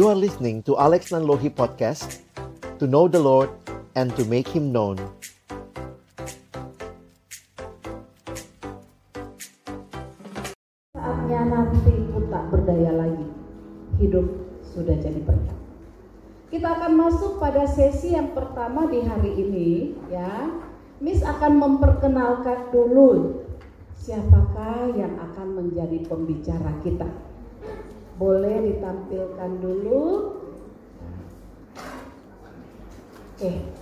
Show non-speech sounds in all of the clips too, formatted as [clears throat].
You are listening to Alex Nanlohi Podcast To know the Lord and to make Him known. Saatnya nanti pun tak berdaya lagi. Hidup sudah jadi berkat. Kita akan masuk pada sesi yang pertama di hari ini ya. Miss akan memperkenalkan dulu siapakah yang akan menjadi pembicara kita. Boleh ditampilkan dulu. Oke.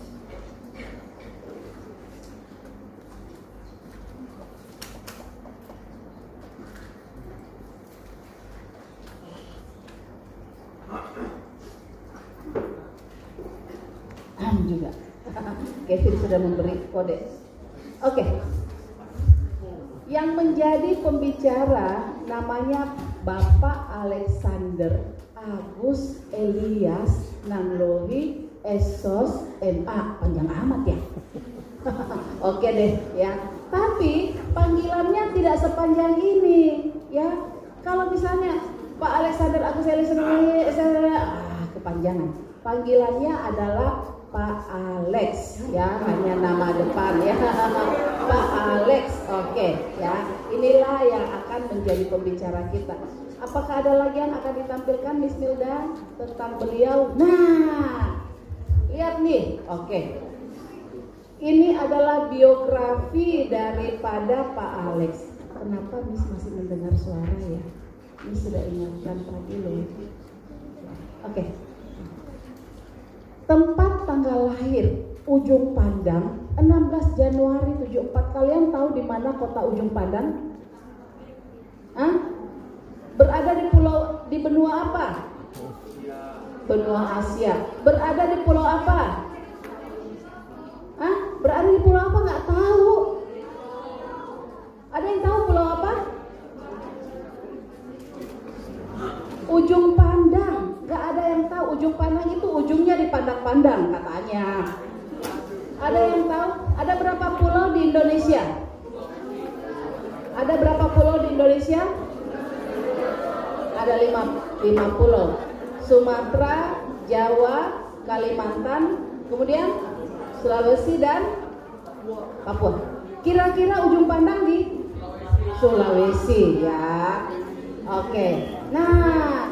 juga. Kevin sudah memberi kode. Oke. Yang menjadi pembicara namanya Bapak Alexander Agus Elias Nanglohi Esos MA panjang amat ya. [laughs] Oke deh ya. Tapi panggilannya tidak sepanjang ini ya. Kalau misalnya Pak Alexander Agus Elias Nanglohi ah kepanjangan. Panggilannya adalah Pak Alex ya hanya nama depan ya [laughs] Pak Alex oke okay, ya inilah yang akan menjadi pembicara kita apakah ada lagi yang akan ditampilkan Miss Milda tentang beliau nah lihat nih oke okay. ini adalah biografi daripada Pak Alex kenapa Miss masih mendengar suara ya Miss sudah ingatkan tadi loh oke okay. Tempat tanggal lahir Ujung Pandang 16 Januari 74. Kalian tahu di mana kota Ujung Pandang? Hah? Berada di pulau di benua apa? Benua Asia. Berada di pulau apa? Hah? Berada di pulau apa? Nggak tahu. Ada yang tahu pulau apa? Ujung Pandang. Gak ada yang tahu ujung pandang itu ujungnya di pandang-pandang katanya. Ada yang tahu? Ada berapa pulau di Indonesia? Ada berapa pulau di Indonesia? Ada lima, lima pulau. Sumatera, Jawa, Kalimantan, kemudian Sulawesi dan Papua. Kira-kira ujung pandang di Sulawesi ya. Oke. Nah,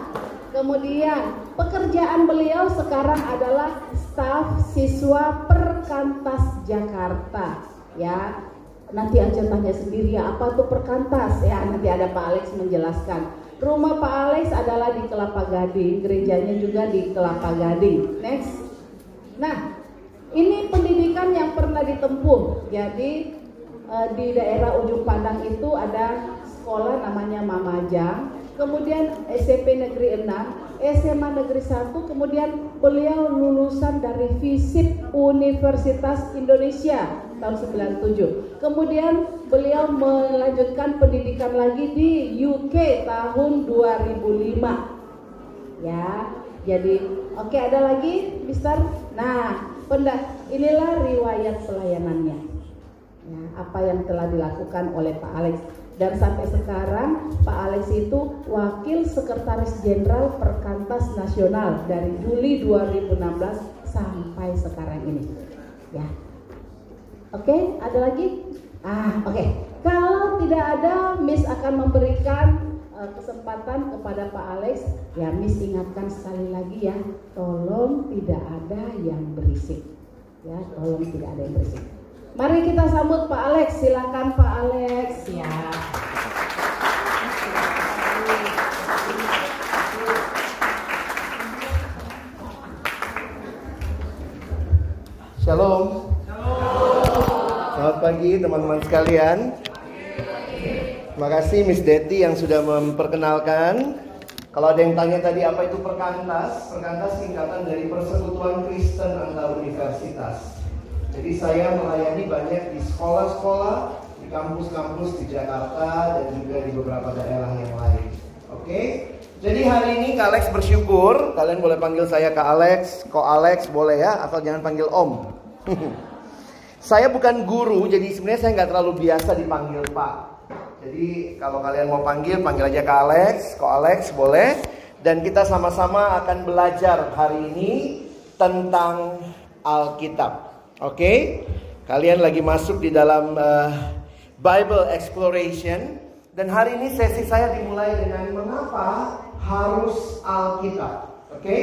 Kemudian pekerjaan beliau sekarang adalah staf siswa Perkantas Jakarta. Ya, nanti aja tanya sendiri ya apa tuh Perkantas ya nanti ada Pak Alex menjelaskan. Rumah Pak Alex adalah di Kelapa Gading, gerejanya juga di Kelapa Gading. Next. Nah, ini pendidikan yang pernah ditempuh. Jadi eh, di daerah ujung Pandang itu ada sekolah namanya Mamajang kemudian SMP Negeri 6, SMA Negeri 1, kemudian beliau lulusan dari FISIP Universitas Indonesia tahun 97. Kemudian beliau melanjutkan pendidikan lagi di UK tahun 2005. Ya, jadi oke okay, ada lagi, Mister. Nah, pendak inilah riwayat pelayanannya. Ya, apa yang telah dilakukan oleh Pak Alex dan sampai sekarang Pak Alex itu Wakil Sekretaris Jenderal Perkantas Nasional dari Juli 2016 sampai sekarang ini. Ya. Oke, okay, ada lagi? Ah, oke. Okay. Kalau tidak ada, Miss akan memberikan uh, kesempatan kepada Pak Alex. Ya, Miss ingatkan sekali lagi ya, tolong tidak ada yang berisik. Ya, tolong tidak ada yang berisik. Mari kita sambut Pak Alex. Silakan Pak Alex. Ya. Shalom. Pagi teman-teman sekalian. Terima kasih Miss Deti yang sudah memperkenalkan. Kalau ada yang tanya tadi apa itu perkantas, perkantas singkatan dari Persekutuan Kristen Antar Universitas. Jadi saya melayani banyak di sekolah-sekolah, di kampus-kampus di Jakarta dan juga di beberapa daerah yang lain. Oke? Jadi hari ini Kak Alex bersyukur, kalian boleh panggil saya Kak Alex, Ko Alex boleh ya, asal jangan panggil Om. [laughs] saya bukan guru, jadi sebenarnya saya nggak terlalu biasa dipanggil Pak. Jadi kalau kalian mau panggil, panggil aja Kak Alex, Ko Alex boleh. dan kita sama-sama akan belajar hari ini tentang Alkitab. Oke, kalian lagi masuk di dalam uh, Bible Exploration dan hari ini sesi saya dimulai dengan mengapa harus Alkitab. Oke,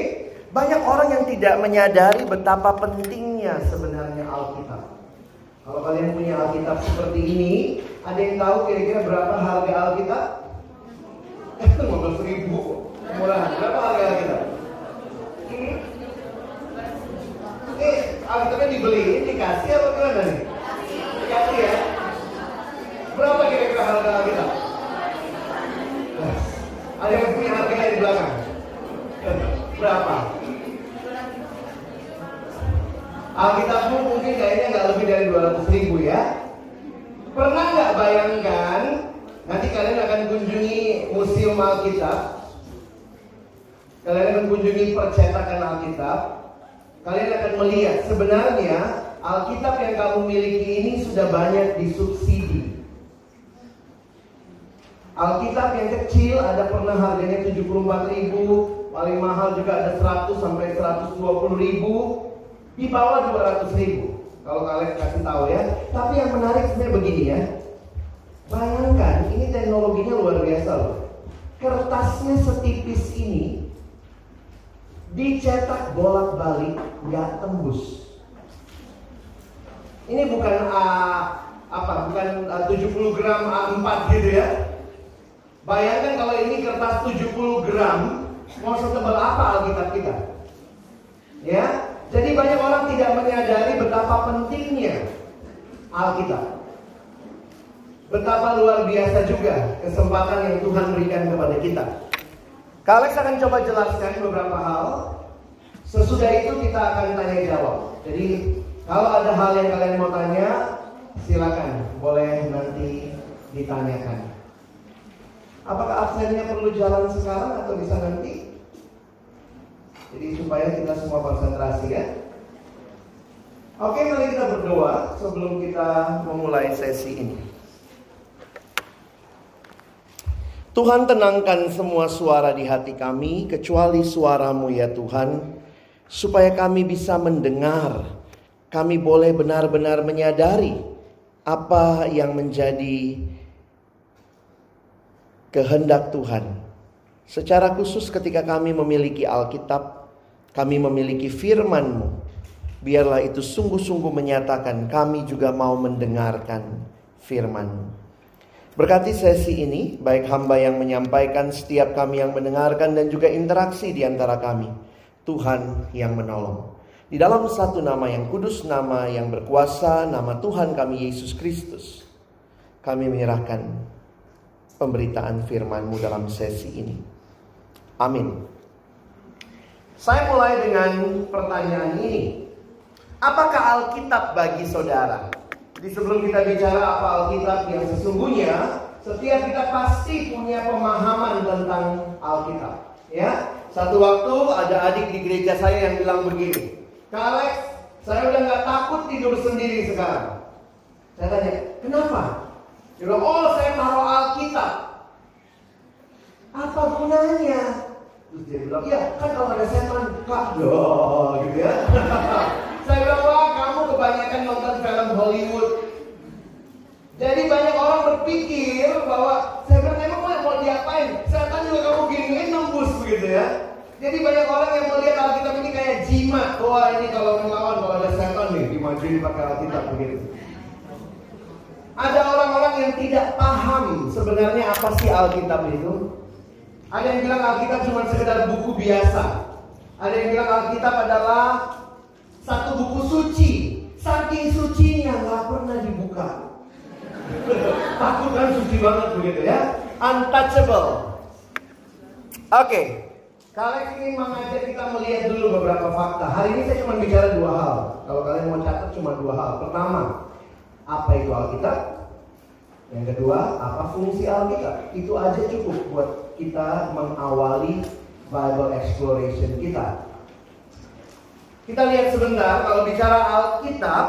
banyak orang yang tidak menyadari betapa pentingnya sebenarnya Alkitab. Kalau kalian punya Alkitab seperti ini, ada yang tahu kira-kira berapa harga Alkitab? [laughs] Eh, 15 ribu murah. Berapa harga kita? Hmm? Ini Alkitabnya dibeli, dikasih atau gimana nih? Dikasih ya? Berapa kira-kira harga Alkitab? Ada yang punya harganya di belakang? Berapa? Alkitabmu mungkin kayaknya nggak lebih dari 200 ribu ya. Pernah nggak bayangkan nanti kalian akan kunjungi museum Alkitab kalian akan kunjungi percetakan Alkitab, kalian akan melihat sebenarnya Alkitab yang kamu miliki ini sudah banyak disubsidi. Alkitab yang kecil ada pernah harganya 74 ribu, paling mahal juga ada 100 sampai 120 ribu, di bawah 200 ribu. Kalau kalian kasih tahu ya. Tapi yang menarik sebenarnya begini ya. Bayangkan ini teknologinya luar biasa loh. Kertasnya setipis ini dicetak bolak-balik nggak tembus. Ini bukan A apa bukan A 70 gram A4 gitu ya. Bayangkan kalau ini kertas 70 gram, mau setebal apa Alkitab kita? Ya, jadi banyak orang tidak menyadari betapa pentingnya Alkitab. Betapa luar biasa juga kesempatan yang Tuhan berikan kepada kita. Kalex akan coba jelaskan beberapa hal. Sesudah itu kita akan tanya jawab. Jadi kalau ada hal yang kalian mau tanya, silakan boleh nanti ditanyakan. Apakah absennya perlu jalan sekarang atau bisa nanti? Jadi supaya kita semua konsentrasi ya. Oke, mari kita berdoa sebelum kita memulai sesi ini. Tuhan tenangkan semua suara di hati kami kecuali suaramu ya Tuhan supaya kami bisa mendengar kami boleh benar-benar menyadari apa yang menjadi kehendak Tuhan secara khusus ketika kami memiliki Alkitab kami memiliki firman-Mu biarlah itu sungguh-sungguh menyatakan kami juga mau mendengarkan firman-Mu Berkati sesi ini, baik hamba yang menyampaikan, setiap kami yang mendengarkan, dan juga interaksi di antara kami. Tuhan yang menolong. Di dalam satu nama yang kudus, nama yang berkuasa, nama Tuhan kami Yesus Kristus. Kami menyerahkan pemberitaan firman-Mu dalam sesi ini. Amin. Saya mulai dengan pertanyaan ini. Apakah Alkitab bagi saudara? Jadi sebelum kita bicara apa Alkitab yang sesungguhnya, setiap kita pasti punya pemahaman tentang Alkitab. Ya, satu waktu ada adik di gereja saya yang bilang begini, Kak Alex, saya udah nggak takut tidur sendiri sekarang. Saya tanya, kenapa? Dia bilang, oh saya taruh Alkitab. Apa gunanya? Terus dia bilang, iya kan kalau ada setan, kak, gitu ya. [laughs] saya bilang, wah kamu kebanyakan nonton film Hollywood. Jadi banyak orang berpikir bahwa saya bilang emang mau, mau diapain? Setan juga kamu gini nembus begitu ya. Jadi banyak orang yang melihat Alkitab ini kayak jimat. Wah ini kalau melawan kalau ada setan nih dimajuin pakai Alkitab begitu. Ada orang-orang yang tidak paham sebenarnya apa sih Alkitab itu. Ada yang bilang Alkitab cuma sekedar buku biasa. Ada yang bilang Alkitab adalah satu buku suci. Saking sucinya nggak pernah dibuka. [laughs] Takut kan suci banget begitu ya. Untouchable. Oke. Okay. Kalian ingin mengajak kita melihat dulu beberapa fakta. Hari ini saya cuma bicara dua hal. Kalau kalian mau catat cuma dua hal. Pertama, apa itu Alkitab? Yang kedua, apa fungsi Alkitab? Itu aja cukup buat kita mengawali Bible exploration kita. Kita lihat sebentar, kalau bicara Alkitab,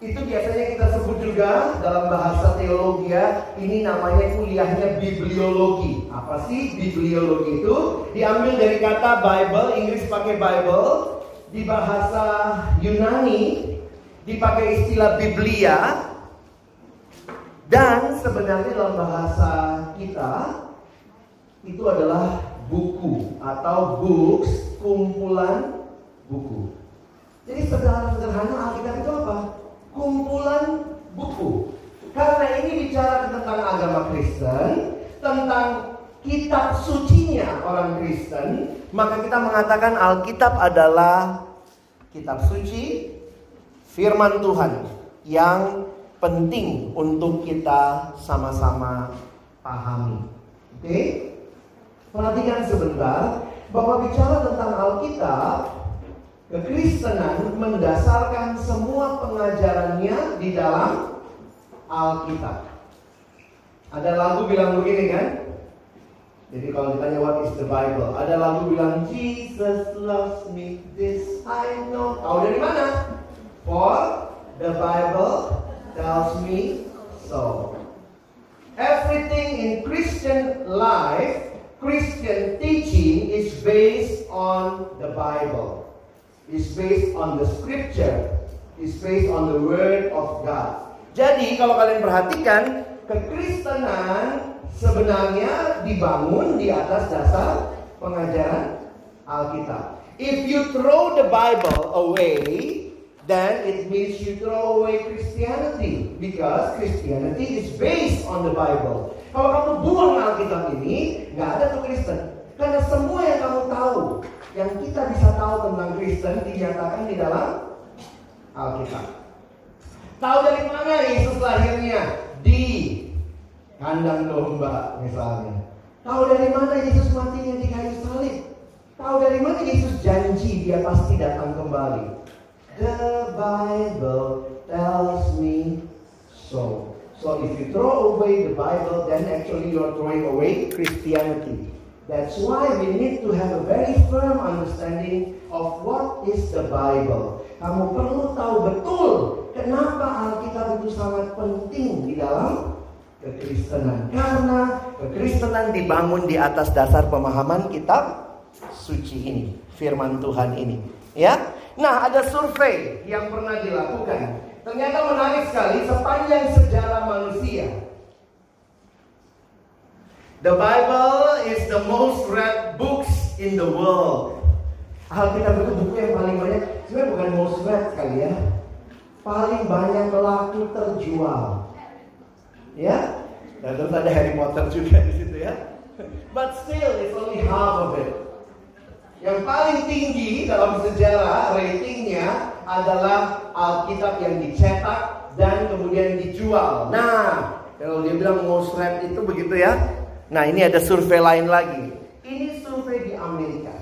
itu biasanya kita sebut juga dalam bahasa teologi ya, ini namanya kuliahnya bibliologi. Apa sih bibliologi itu? Diambil dari kata Bible, Inggris pakai Bible, di bahasa Yunani dipakai istilah Biblia dan sebenarnya dalam bahasa kita itu adalah buku atau books, kumpulan buku. Jadi sederhana Alkitab itu apa? kumpulan buku. Karena ini bicara tentang agama Kristen, tentang kitab sucinya orang Kristen, maka kita mengatakan Alkitab adalah kitab suci, firman Tuhan yang penting untuk kita sama-sama pahami. Oke? Perhatikan sebentar bahwa bicara tentang Alkitab Kekristenan mendasarkan semua pengajarannya di dalam Alkitab. Ada lagu bilang begini kan? Jadi kalau ditanya what is the Bible, ada lagu bilang Jesus loves me, this I know. Tahu dari mana? For the Bible tells me so. Everything in Christian life, Christian teaching is based on the Bible is based on the scripture, is based on the word of God. Jadi kalau kalian perhatikan, kekristenan sebenarnya dibangun di atas dasar pengajaran Alkitab. If you throw the Bible away, then it means you throw away Christianity because Christianity is based on the Bible. Kalau kamu buang Alkitab ini, nggak ada tuh Kristen. Karena semua yang kamu tahu yang kita bisa tahu tentang Kristen dinyatakan di dalam Alkitab. Tahu dari mana Yesus lahirnya? Di kandang domba misalnya. Tahu dari mana Yesus matinya di kayu salib? Tahu dari mana Yesus janji dia pasti datang kembali? The Bible tells me so. So if you throw away the Bible, then actually you are throwing away Christianity. That's why we need to have a very firm understanding of what is the Bible. Kamu perlu tahu betul kenapa Alkitab itu sangat penting di dalam kekristenan. Karena kekristenan dibangun di atas dasar pemahaman kitab suci ini, firman Tuhan ini. Ya, nah ada survei yang pernah dilakukan. Ternyata menarik sekali sepanjang sejarah manusia The Bible is the most read books in the world. Alkitab itu buku yang paling banyak, sebenarnya bukan most read kali ya. Paling banyak laku terjual. Ya, dan terus ada Harry Potter juga di situ ya. But still, it's only half of it. Yang paling tinggi dalam sejarah ratingnya adalah Alkitab yang dicetak dan kemudian dijual. Nah, kalau dia bilang most read itu begitu ya, Nah ini ada survei lain lagi. Ini survei di Amerika.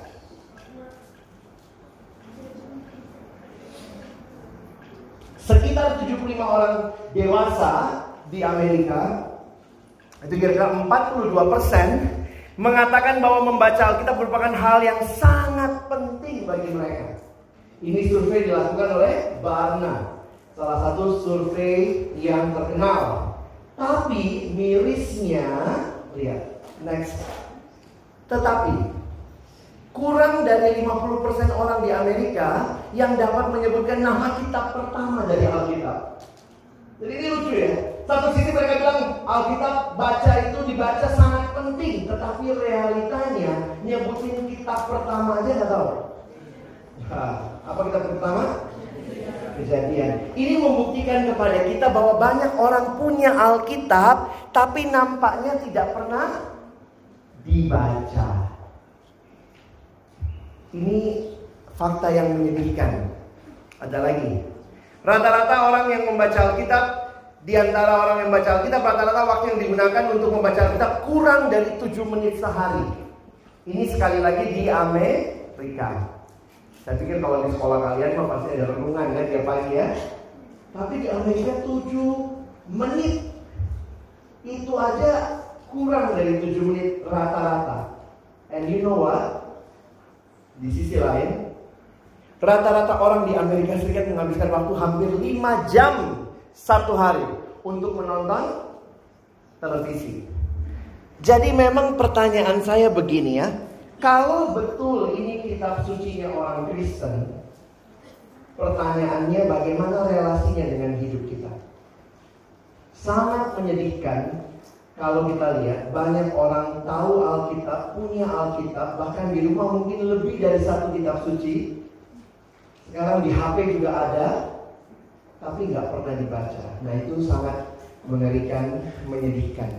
Sekitar 75 orang dewasa di Amerika itu kira-kira 42 persen mengatakan bahwa membaca Alkitab merupakan hal yang sangat penting bagi mereka. Ini survei dilakukan oleh Barna, salah satu survei yang terkenal. Tapi mirisnya Lihat, next. Tetapi kurang dari 50% orang di Amerika yang dapat menyebutkan nama kitab pertama dari Alkitab. Jadi ini lucu ya. Satu sisi mereka bilang Alkitab baca itu dibaca sangat penting, tetapi realitanya nyebutin kitab pertama aja nggak tahu. Nah, apa kitab pertama? kejadian. Ini membuktikan kepada kita bahwa banyak orang punya Alkitab, tapi nampaknya tidak pernah dibaca. Ini fakta yang menyedihkan. Ada lagi. Rata-rata orang yang membaca Alkitab di antara orang yang membaca Alkitab rata-rata waktu yang digunakan untuk membaca Alkitab kurang dari 7 menit sehari. Ini sekali lagi di Amerika. Saya pikir kalau di sekolah kalian mah pasti ada renungan ya tiap pagi ya. Tapi di Amerika 7 menit itu aja kurang dari 7 menit rata-rata. And you know what? Di sisi lain, Rata-rata orang di Amerika Serikat menghabiskan waktu hampir 5 jam satu hari untuk menonton televisi. Jadi memang pertanyaan saya begini ya. Kalau betul ini kitab sucinya orang Kristen, pertanyaannya bagaimana relasinya dengan hidup kita? Sangat menyedihkan kalau kita lihat banyak orang tahu Alkitab, punya Alkitab, bahkan di rumah mungkin lebih dari satu kitab suci, sekarang di HP juga ada, tapi nggak pernah dibaca. Nah itu sangat mengerikan, menyedihkan.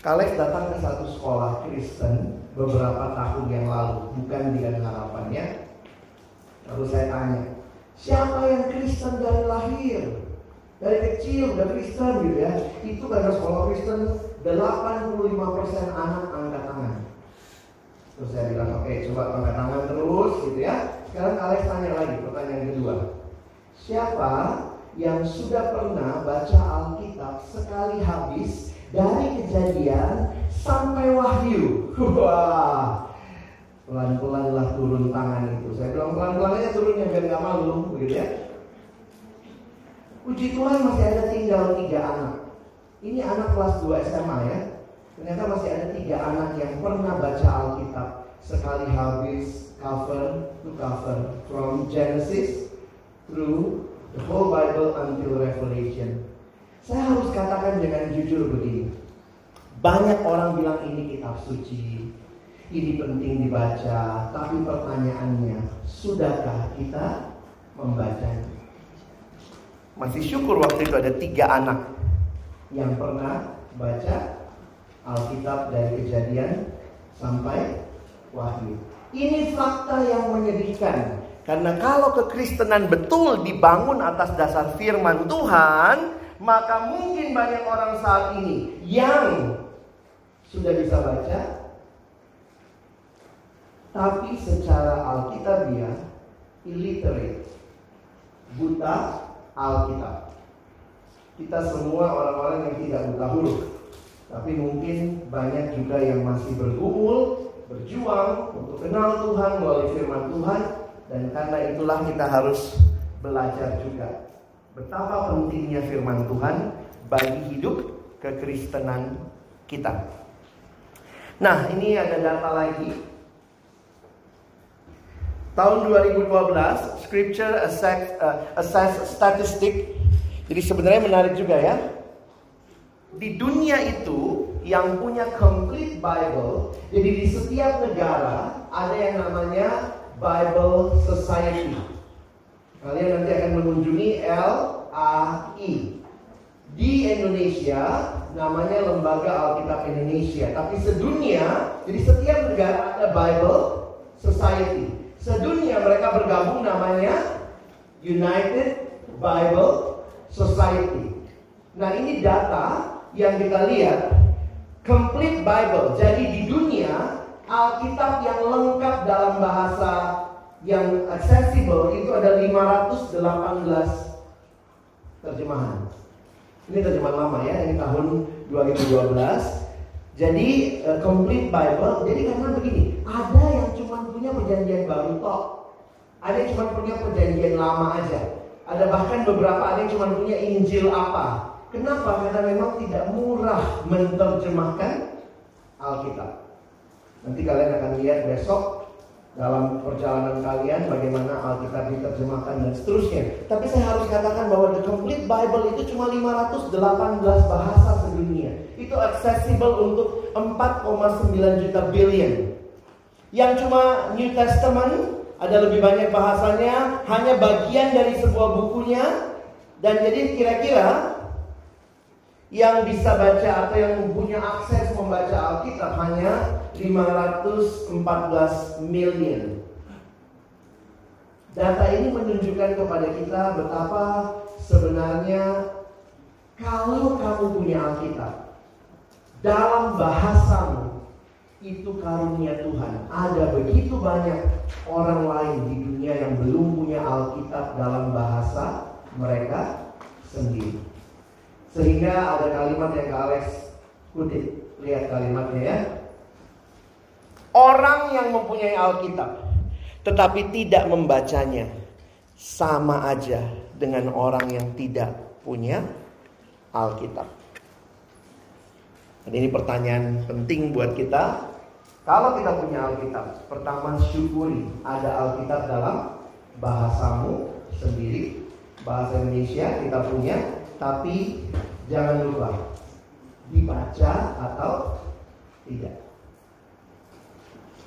Kalex datang ke satu sekolah Kristen beberapa tahun yang lalu, bukan dengan harapannya. Lalu saya tanya, siapa yang Kristen dari lahir? Dari kecil udah Kristen gitu ya. Itu karena sekolah Kristen 85% anak angkat tangan. Terus saya bilang, oke okay, coba angkat tangan terus gitu ya. Sekarang Alex tanya lagi pertanyaan kedua. Siapa yang sudah pernah baca Alkitab sekali habis dari kejadian sampai wahyu? Wah, pelan-pelan lah turun tangan itu. Saya bilang pelan-pelan aja turunnya biar nggak malu, begitu ya. Puji Tuhan masih ada tinggal tiga anak. Ini anak kelas 2 SMA ya. Ternyata masih ada tiga anak yang pernah baca Alkitab sekali habis cover to cover from Genesis through the whole Bible until Revelation. Saya harus katakan dengan jujur begini. Banyak orang bilang ini kitab suci, ini penting dibaca, tapi pertanyaannya, sudahkah kita membacanya? Masih syukur waktu itu ada tiga anak yang pernah baca Alkitab dari kejadian sampai wahyu. Ini fakta yang menyedihkan. Karena kalau kekristenan betul dibangun atas dasar firman Tuhan, maka mungkin banyak orang saat ini yang sudah bisa baca, tapi secara alkitabiah illiterate, buta Alkitab. Kita semua orang-orang yang tidak buta huruf, tapi mungkin banyak juga yang masih bergumul berjuang untuk kenal Tuhan melalui firman Tuhan dan karena itulah kita harus belajar juga betapa pentingnya firman Tuhan bagi hidup kekristenan kita. Nah, ini ada data lagi. Tahun 2012, Scripture Assess, uh, assess Statistic. Jadi sebenarnya menarik juga ya. Di dunia itu yang punya complete Bible. Jadi di setiap negara ada yang namanya Bible Society. Kalian nanti akan mengunjungi LAI. Di Indonesia namanya Lembaga Alkitab Indonesia. Tapi sedunia, jadi setiap negara ada Bible Society. Sedunia mereka bergabung namanya United Bible Society. Nah ini data yang kita lihat complete Bible. Jadi di dunia Alkitab yang lengkap dalam bahasa yang accessible itu ada 518 terjemahan. Ini terjemahan lama ya, ini tahun 2012. Jadi uh, complete Bible. Jadi karena begini, ada yang cuma punya perjanjian baru toh. Ada yang cuma punya perjanjian lama aja. Ada bahkan beberapa ada yang cuma punya Injil apa. Kenapa? Karena memang tidak murah menerjemahkan Alkitab. Nanti kalian akan lihat besok dalam perjalanan kalian bagaimana Alkitab diterjemahkan dan seterusnya. Tapi saya harus katakan bahwa the complete Bible itu cuma 518 bahasa sedunia. Itu accessible untuk 4,9 juta billion. Yang cuma New Testament ada lebih banyak bahasanya, hanya bagian dari sebuah bukunya. Dan jadi kira-kira yang bisa baca atau yang punya akses membaca Alkitab hanya 514 million. Data ini menunjukkan kepada kita betapa sebenarnya kalau kamu punya Alkitab dalam bahasamu itu karunia Tuhan. Ada begitu banyak orang lain di dunia yang belum punya Alkitab dalam bahasa mereka sendiri. Sehingga ada kalimat yang Alex kutip. Lihat kalimatnya ya. Orang yang mempunyai Alkitab tetapi tidak membacanya, sama aja dengan orang yang tidak punya Alkitab. Dan ini pertanyaan penting buat kita. Kalau kita punya Alkitab, pertama syukuri ada Alkitab dalam bahasamu sendiri, bahasa Indonesia kita punya, tapi jangan lupa dibaca atau tidak.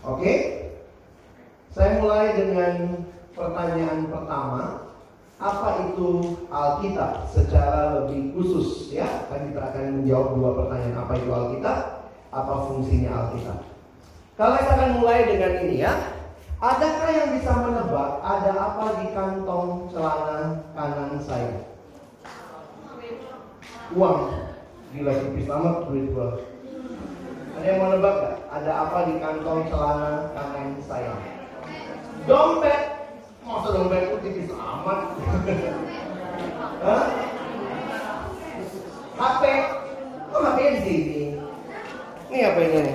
Oke? Saya mulai dengan pertanyaan pertama. Apa itu Alkitab secara lebih khusus ya? Kan kita akan menjawab dua pertanyaan. Apa itu Alkitab? Apa fungsinya Alkitab? Kalau kita akan mulai dengan ini ya. Adakah yang bisa menebak ada apa di kantong celana kanan saya? Uang. Gila tipis amat duit gua. Ada yang mau nebak gak? Ada apa di kantong celana kanan saya? Dompet. Masa dompetku tipis amat? [laughs] Hah? HP. Kok HP di sini? Ini apa ini?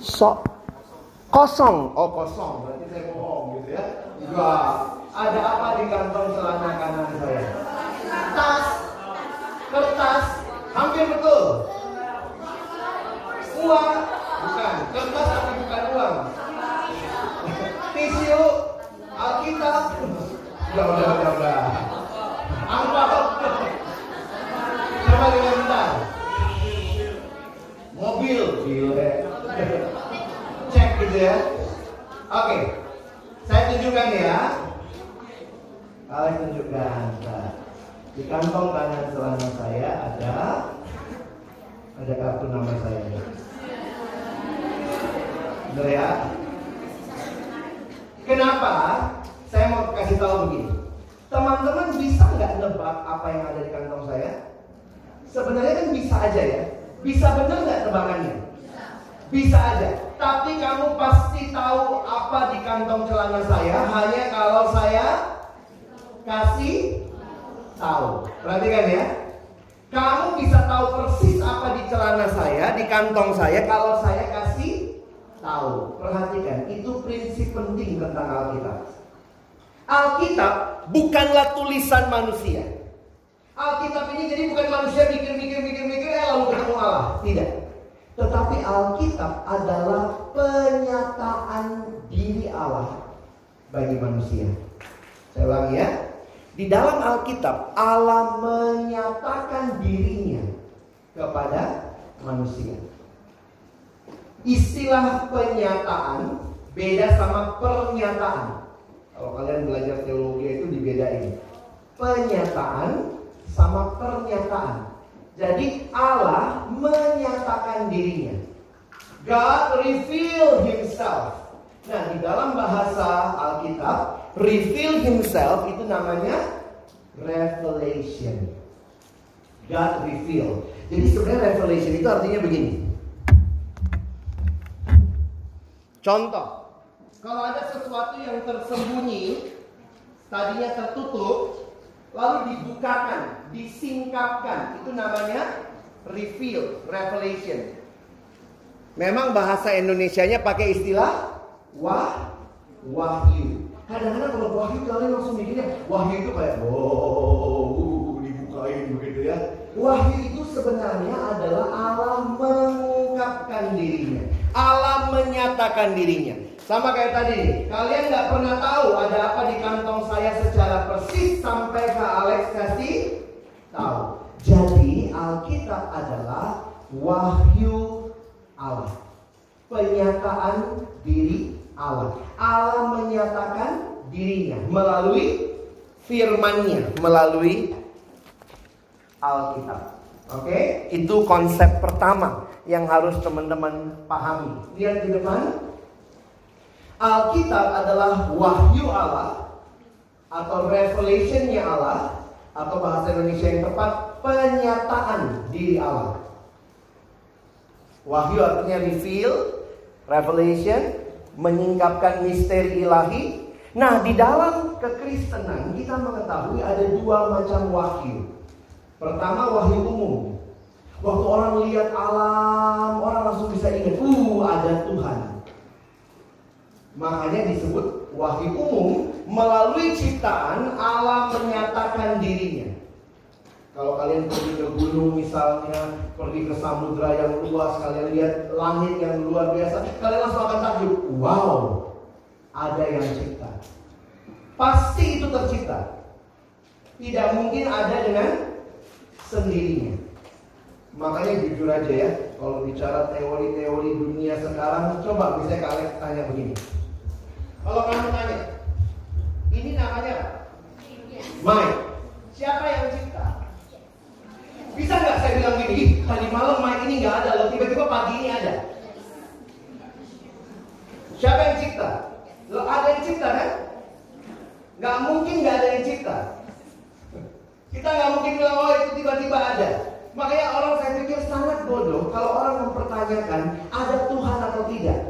Sok kosong. Oh kosong. Berarti saya bohong gitu ya? Enggak. Ada apa di kantong celana kanan saya? Tas. Kertas. Hampir betul. Uang. Bukan. Kertas tapi bukan uang. Tisu. Alkitab. Udah, udah, udah, udah. Amplop. Coba lihat bentar. Mobil. Gile. Cek gitu ya. Oke. Saya tunjukkan ya. Saya tunjukkan. Di kantong kanan celana saya ada ada kartu nama saya. Bener ya? Kenapa? Saya mau kasih tahu begini. Teman-teman bisa nggak nebak apa yang ada di kantong saya? Sebenarnya kan bisa aja ya. Bisa bener nggak tebakannya? Bisa aja. Tapi kamu pasti tahu apa di kantong celana saya hanya kalau saya kasih tahu. Perhatikan ya. Kamu bisa tahu persis apa di celana saya, di kantong saya kalau saya kasih tahu. Perhatikan, itu prinsip penting tentang Alkitab. Alkitab bukanlah tulisan manusia. Alkitab ini jadi bukan manusia mikir-mikir-mikir-mikir eh lalu ketemu Allah. Tidak. Tetapi Alkitab adalah penyataan diri Allah bagi manusia. Saya ulangi ya. Di dalam Alkitab Allah menyatakan dirinya kepada manusia. Istilah penyataan beda sama pernyataan. Kalau kalian belajar teologi itu dibedain. Penyataan sama pernyataan. Jadi Allah menyatakan dirinya. God reveal himself. Nah, di dalam bahasa Alkitab, reveal himself itu namanya revelation. God reveal. Jadi sebenarnya revelation itu artinya begini. Contoh, kalau ada sesuatu yang tersembunyi, tadinya tertutup, lalu dibukakan, disingkapkan, itu namanya reveal, revelation. Memang bahasa Indonesianya pakai istilah wah, wahyu. Kadang-kadang kalau wahyu kalian langsung mikirnya wahyu itu kayak wow, dibukain begitu ya. Wahyu itu sebenarnya adalah Allah mengungkapkan dirinya. Allah menyatakan dirinya. Sama kayak tadi, kalian nggak pernah tahu ada apa di kantong saya secara persis sampai ke Alex kasih tahu. Jadi Alkitab adalah wahyu Allah. Penyataan diri Allah. Allah menyatakan dirinya melalui firman-Nya, melalui Alkitab. Oke, itu konsep pertama yang harus teman-teman pahami. Lihat di depan. Alkitab adalah wahyu Allah atau revelationnya Allah atau bahasa Indonesia yang tepat penyataan diri Allah. Wahyu artinya reveal, revelation, menyingkapkan misteri ilahi. Nah, di dalam kekristenan kita mengetahui ada dua macam wahyu. Pertama wahyu umum. Waktu orang lihat alam, orang langsung bisa ingat, uh ada Tuhan. Makanya disebut wahyu umum melalui ciptaan Allah menyatakan dirinya. Kalau kalian pergi ke gunung misalnya, pergi ke samudra yang luas, kalian lihat langit yang luar biasa, kalian langsung akan takjub. Wow, ada yang cipta. Pasti itu tercipta. Tidak mungkin ada dengan sendirinya. Makanya jujur aja ya, kalau bicara teori-teori dunia sekarang, coba misalnya kalian tanya begini. Kalau kamu tanya, ini namanya Mike. Siapa yang cipta? Bisa nggak saya bilang gini, tadi malam Mike ini nggak ada, loh tiba-tiba pagi ini ada. Siapa yang cipta? Lo ada yang cipta kan? Nggak mungkin nggak ada yang cipta. Kita nggak mungkin bilang oh itu tiba-tiba ada. Makanya orang saya pikir sangat bodoh kalau orang mempertanyakan ada Tuhan atau tidak.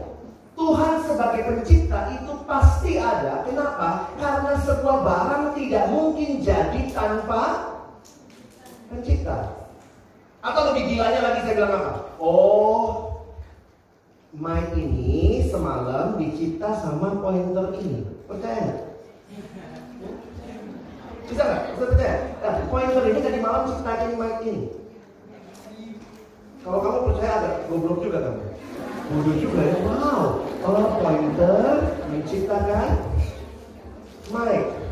Tuhan sebagai pencipta itu pasti ada. Kenapa? Karena sebuah barang tidak mungkin jadi tanpa pencipta. Atau lebih gilanya lagi saya bilang apa? Oh, Mike ini semalam dicipta sama pointer ini. Percaya nggak? Bisa nggak? Bisa percaya? Nah, pointer ini tadi malam ciptain Mike ini. Kalau kamu percaya ada, goblok juga kamu. Bodoh juga ya. Wow, kalau pointer menciptakan Mike.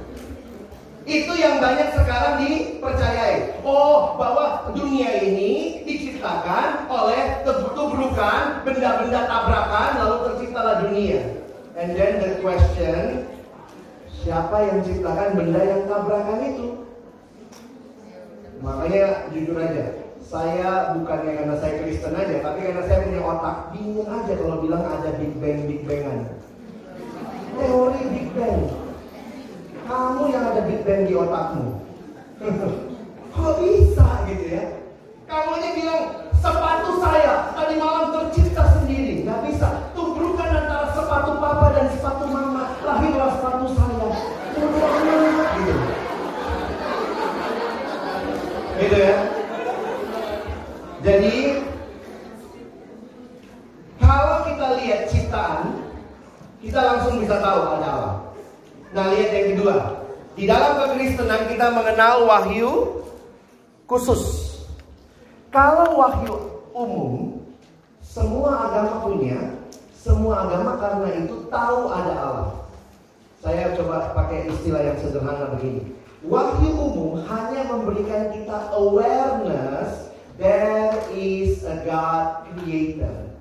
Itu yang banyak sekarang dipercayai. Oh, bahwa dunia ini diciptakan oleh tubrukan, benda-benda tabrakan, lalu terciptalah dunia. And then the question, siapa yang ciptakan benda yang tabrakan itu? Makanya jujur aja, saya bukannya karena saya Kristen aja, tapi karena saya punya otak bingung aja kalau bilang ada Big Bang, Big Bangan. Teori Big Bang. Kamu yang ada Big Bang di otakmu. [laughs] Kok bisa gitu ya? Kamu aja bilang sepatu saya tadi malam tercipta sendiri, nggak bisa. Tubrukan antara sepatu papa dan sepatu mama, lahirlah sepatu saya. Gitu. Gitu ya. Jadi kalau kita lihat ciptaan, kita langsung bisa tahu ada Allah. Nah lihat yang kedua, di dalam kekristenan kita mengenal wahyu khusus. Kalau wahyu umum, semua agama punya, semua agama karena itu tahu ada Allah. Saya coba pakai istilah yang sederhana begini. Wahyu umum hanya memberikan kita awareness there is a God creator.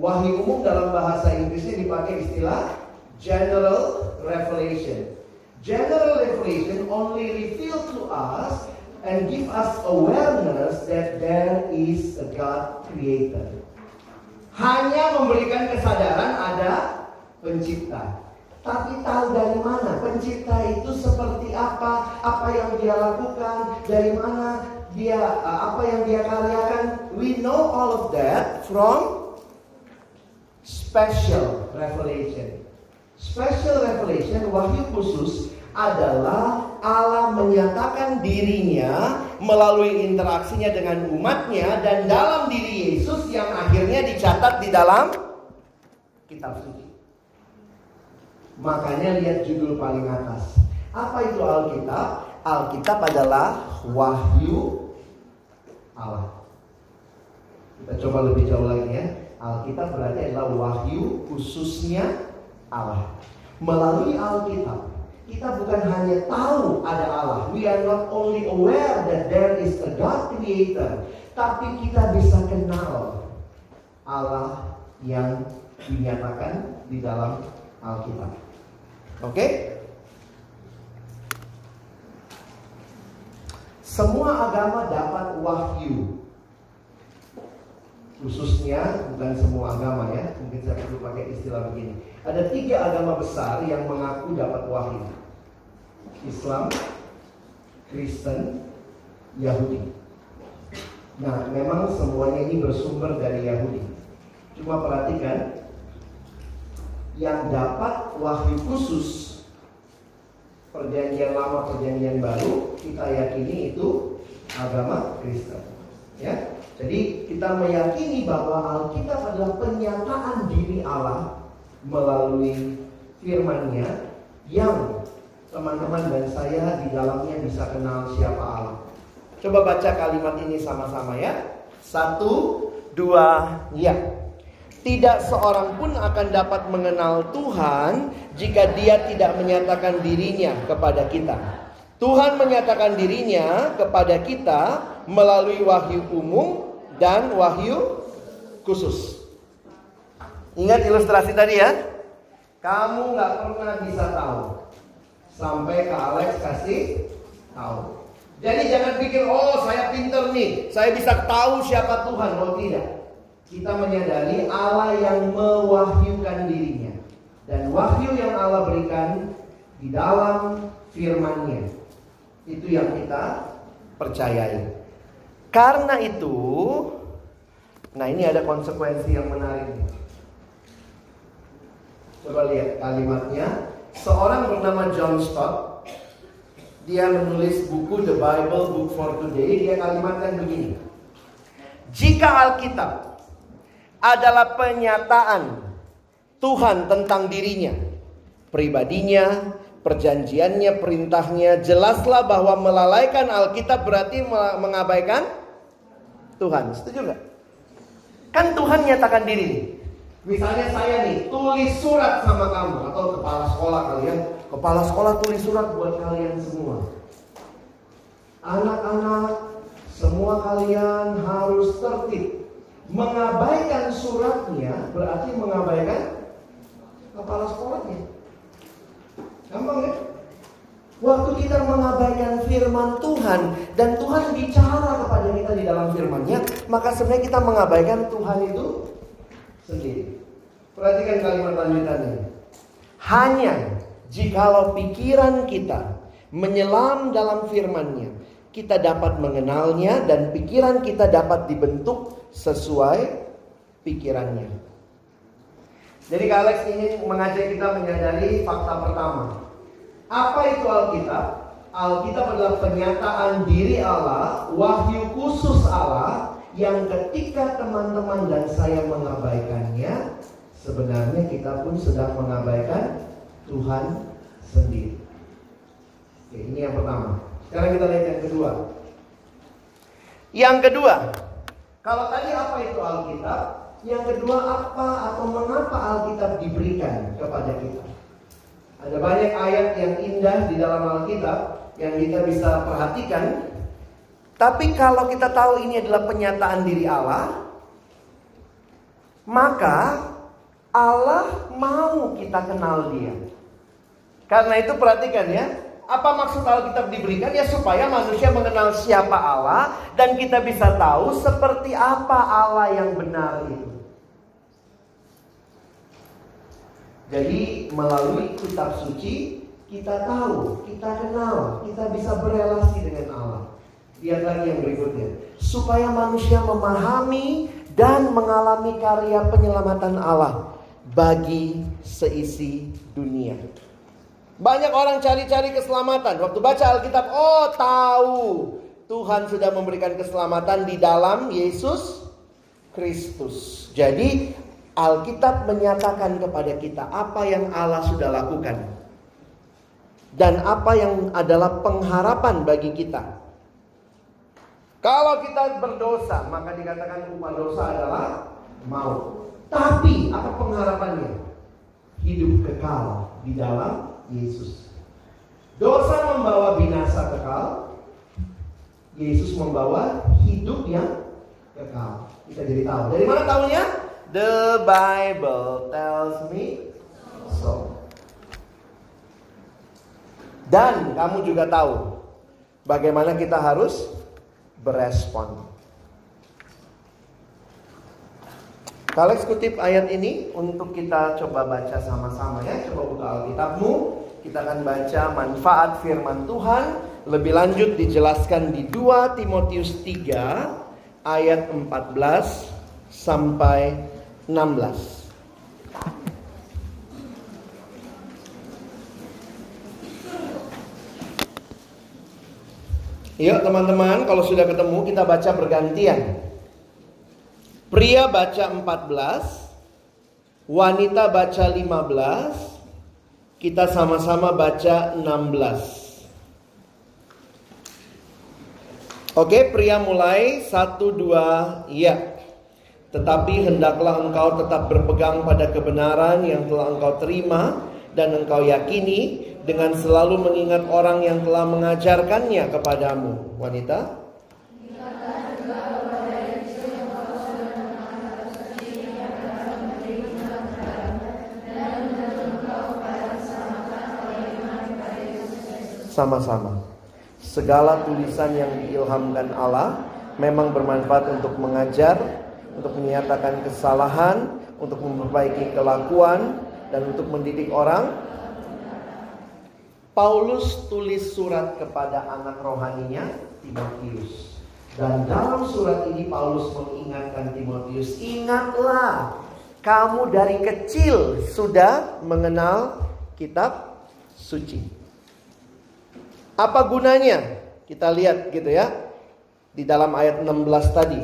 Wahyu umum dalam bahasa Inggrisnya dipakai istilah general revelation. General revelation only reveal to us and give us awareness that there is a God creator. Hanya memberikan kesadaran ada pencipta. Tapi tahu dari mana pencipta itu seperti apa, apa yang dia lakukan, dari mana dia apa yang dia karyakan. We know all of that from special revelation. Special revelation, wahyu khusus adalah Allah menyatakan dirinya melalui interaksinya dengan umatnya dan dalam diri Yesus yang akhirnya dicatat di dalam kitab suci. Makanya lihat judul paling atas. Apa itu Alkitab? Alkitab adalah wahyu Allah. Kita coba lebih jauh lagi ya. Alkitab berarti adalah wahyu khususnya Allah. Melalui Alkitab, kita bukan hanya tahu ada Allah. We are not only aware that there is a God creator, tapi kita bisa kenal Allah yang dinyatakan di dalam Alkitab. Oke? Okay? Semua agama dapat wahyu. Khususnya bukan semua agama ya, mungkin saya perlu pakai istilah begini. Ada tiga agama besar yang mengaku dapat wahyu. Islam, Kristen, Yahudi. Nah, memang semuanya ini bersumber dari Yahudi. Cuma perhatikan, yang dapat wahyu khusus perjanjian lama perjanjian baru kita yakini itu agama Kristen. Ya. Jadi kita meyakini bahwa Alkitab adalah penyataan diri Allah melalui firman-Nya yang teman-teman dan saya di dalamnya bisa kenal siapa Allah. Coba baca kalimat ini sama-sama ya. Satu, dua, ya. Tidak seorang pun akan dapat mengenal Tuhan jika dia tidak menyatakan dirinya kepada kita. Tuhan menyatakan dirinya kepada kita melalui wahyu umum dan wahyu khusus. Ingat ilustrasi tadi ya? Kamu nggak pernah bisa tahu sampai ke Alex kasih tahu. Jadi jangan pikir oh saya pinter nih, saya bisa tahu siapa Tuhan. Oh tidak. Kita menyadari Allah yang mewahyukan dirinya. Dan wahyu yang Allah berikan di dalam firman-Nya. Itu yang kita percayai. Karena itu, nah ini ada konsekuensi yang menarik. Coba lihat kalimatnya. Seorang bernama John Stott dia menulis buku The Bible Book for Today. Dia kalimatkan begini. Jika Alkitab adalah penyataan Tuhan tentang dirinya, pribadinya, perjanjiannya, perintahnya, jelaslah bahwa melalaikan Alkitab berarti mengabaikan Tuhan. Setuju nggak? Kan Tuhan nyatakan diri. Misalnya saya nih tulis surat sama kamu atau kepala sekolah kalian, kepala sekolah tulis surat buat kalian semua. Anak-anak, semua kalian harus tertib. Mengabaikan suratnya berarti mengabaikan kepala sekolahnya. Gampang ya? Waktu kita mengabaikan firman Tuhan dan Tuhan bicara kepada kita di dalam firman-Nya, maka sebenarnya kita mengabaikan Tuhan itu sendiri. Perhatikan kalimat lanjutannya. Hanya jikalau pikiran kita menyelam dalam firman-Nya, kita dapat mengenalnya dan pikiran kita dapat dibentuk sesuai pikirannya. Jadi Kak Alex ingin mengajak kita menyadari fakta pertama. Apa itu Alkitab? Alkitab adalah penyataan diri Allah, wahyu khusus Allah yang ketika teman-teman dan saya mengabaikannya, sebenarnya kita pun sedang mengabaikan Tuhan sendiri. Oke, ini yang pertama. Sekarang kita lihat yang kedua. Yang kedua, kalau tadi apa itu Alkitab? Yang kedua apa atau mengapa Alkitab diberikan kepada kita? Ada banyak ayat yang indah di dalam Alkitab yang kita bisa perhatikan tapi kalau kita tahu ini adalah penyataan diri Allah, maka Allah mau kita kenal dia. Karena itu perhatikan ya, apa maksud Alkitab diberikan? Ya supaya manusia mengenal siapa Allah dan kita bisa tahu seperti apa Allah yang benar itu. Jadi melalui kitab suci kita tahu, kita kenal, kita bisa berelasi dengan Allah. Lihat lagi yang berikutnya. Supaya manusia memahami dan mengalami karya penyelamatan Allah bagi seisi dunia. Banyak orang cari-cari keselamatan. Waktu baca Alkitab, oh tahu Tuhan sudah memberikan keselamatan di dalam Yesus Kristus. Jadi Alkitab menyatakan kepada kita apa yang Allah sudah lakukan. Dan apa yang adalah pengharapan bagi kita. Kalau kita berdosa, maka dikatakan upah dosa adalah maut. Tapi apa pengharapannya? Hidup kekal di dalam Yesus. Dosa membawa binasa kekal. Yesus membawa hidup yang kekal. Kita jadi tahu. Dari mana tahunya? The Bible tells me so. Dan kamu juga tahu bagaimana kita harus berespon. Kalex kutip ayat ini untuk kita coba baca sama-sama ya. Coba buka Alkitabmu. Kita akan baca manfaat firman Tuhan. Lebih lanjut dijelaskan di 2 Timotius 3 ayat 14 sampai 16. Yuk teman-teman, kalau sudah ketemu kita baca bergantian. Pria baca 14, wanita baca 15, kita sama-sama baca 16. Oke, pria mulai satu dua iya. Tetapi hendaklah engkau tetap berpegang pada kebenaran yang telah engkau terima dan engkau yakini dengan selalu mengingat orang yang telah mengajarkannya kepadamu. Wanita? Sama-sama. Segala tulisan yang diilhamkan Allah memang bermanfaat untuk mengajar, untuk menyatakan kesalahan, untuk memperbaiki kelakuan, dan untuk mendidik orang. Paulus tulis surat kepada anak rohaninya Timotius. Dan dalam surat ini Paulus mengingatkan Timotius, ingatlah kamu dari kecil sudah mengenal kitab suci. Apa gunanya? Kita lihat gitu ya. Di dalam ayat 16 tadi.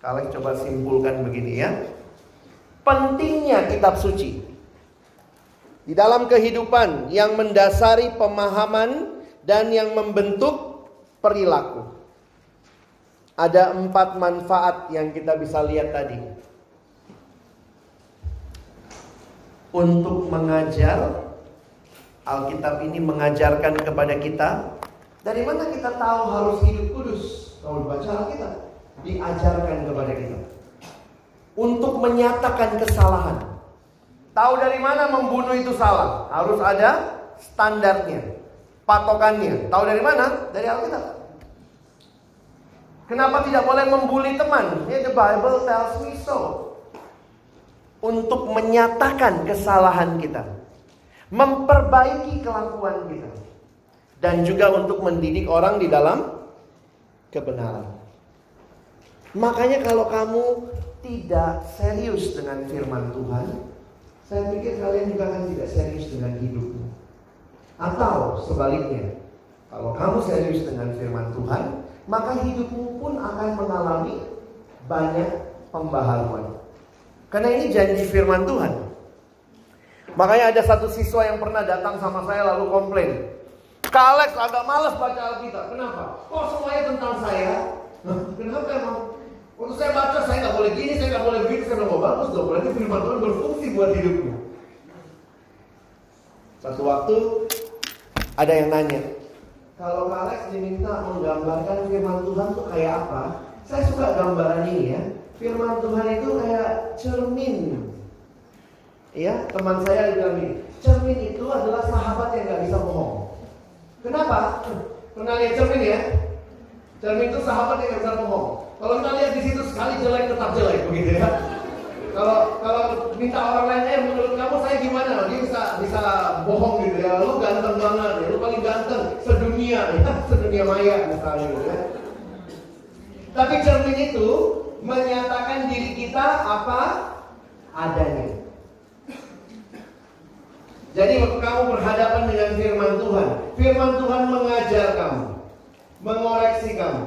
Kalian coba simpulkan begini ya. Pentingnya kitab suci. Di dalam kehidupan yang mendasari pemahaman dan yang membentuk perilaku. Ada empat manfaat yang kita bisa lihat tadi. Untuk mengajar, Alkitab ini mengajarkan kepada kita dari mana kita tahu harus hidup kudus. Kalau baca Alkitab, diajarkan kepada kita untuk menyatakan kesalahan. Tahu dari mana membunuh itu salah? Harus ada standarnya, patokannya. Tahu dari mana? Dari Alkitab. Kenapa tidak boleh membuli teman? Ya, the Bible tells me so. Untuk menyatakan kesalahan kita, memperbaiki kelakuan kita, dan juga untuk mendidik orang di dalam kebenaran. Makanya kalau kamu tidak serius dengan firman Tuhan, saya pikir kalian juga akan tidak serius dengan hidupmu. Atau sebaliknya, kalau kamu serius dengan firman Tuhan, maka hidupmu pun akan mengalami banyak pembaharuan. Karena ini janji firman Tuhan. Makanya ada satu siswa yang pernah datang sama saya lalu komplain. Kak Alex agak malas baca Alkitab. Kenapa? Kok semuanya tentang saya? Kenapa emang? Waktu saya baca, saya nggak boleh gini, saya nggak boleh begitu, saya bilang, oh bagus dong, berarti firman Tuhan berfungsi buat hidupku. Satu waktu, ada yang nanya, kalau Kak Alex diminta menggambarkan firman Tuhan tuh kayak apa? Saya suka gambaran ini ya. Firman Tuhan itu kayak cermin. Ya, teman saya bilang ini, cermin itu adalah sahabat yang nggak bisa bohong. Kenapa? Pernah lihat cermin ya? Cermin itu sahabat yang nggak bisa bohong. Kalau kita lihat di situ sekali jelek tetap jelek begitu ya. Kalau kalau minta orang lain, eh menurut kamu saya gimana? Dia bisa bisa bohong gitu ya. Lu ganteng banget ya, lu paling ganteng sedunia ya, [laughs] sedunia maya misalnya gitu ya. Tapi cermin itu menyatakan diri kita apa adanya. Jadi waktu kamu berhadapan dengan firman Tuhan, firman Tuhan mengajar kamu, mengoreksi kamu.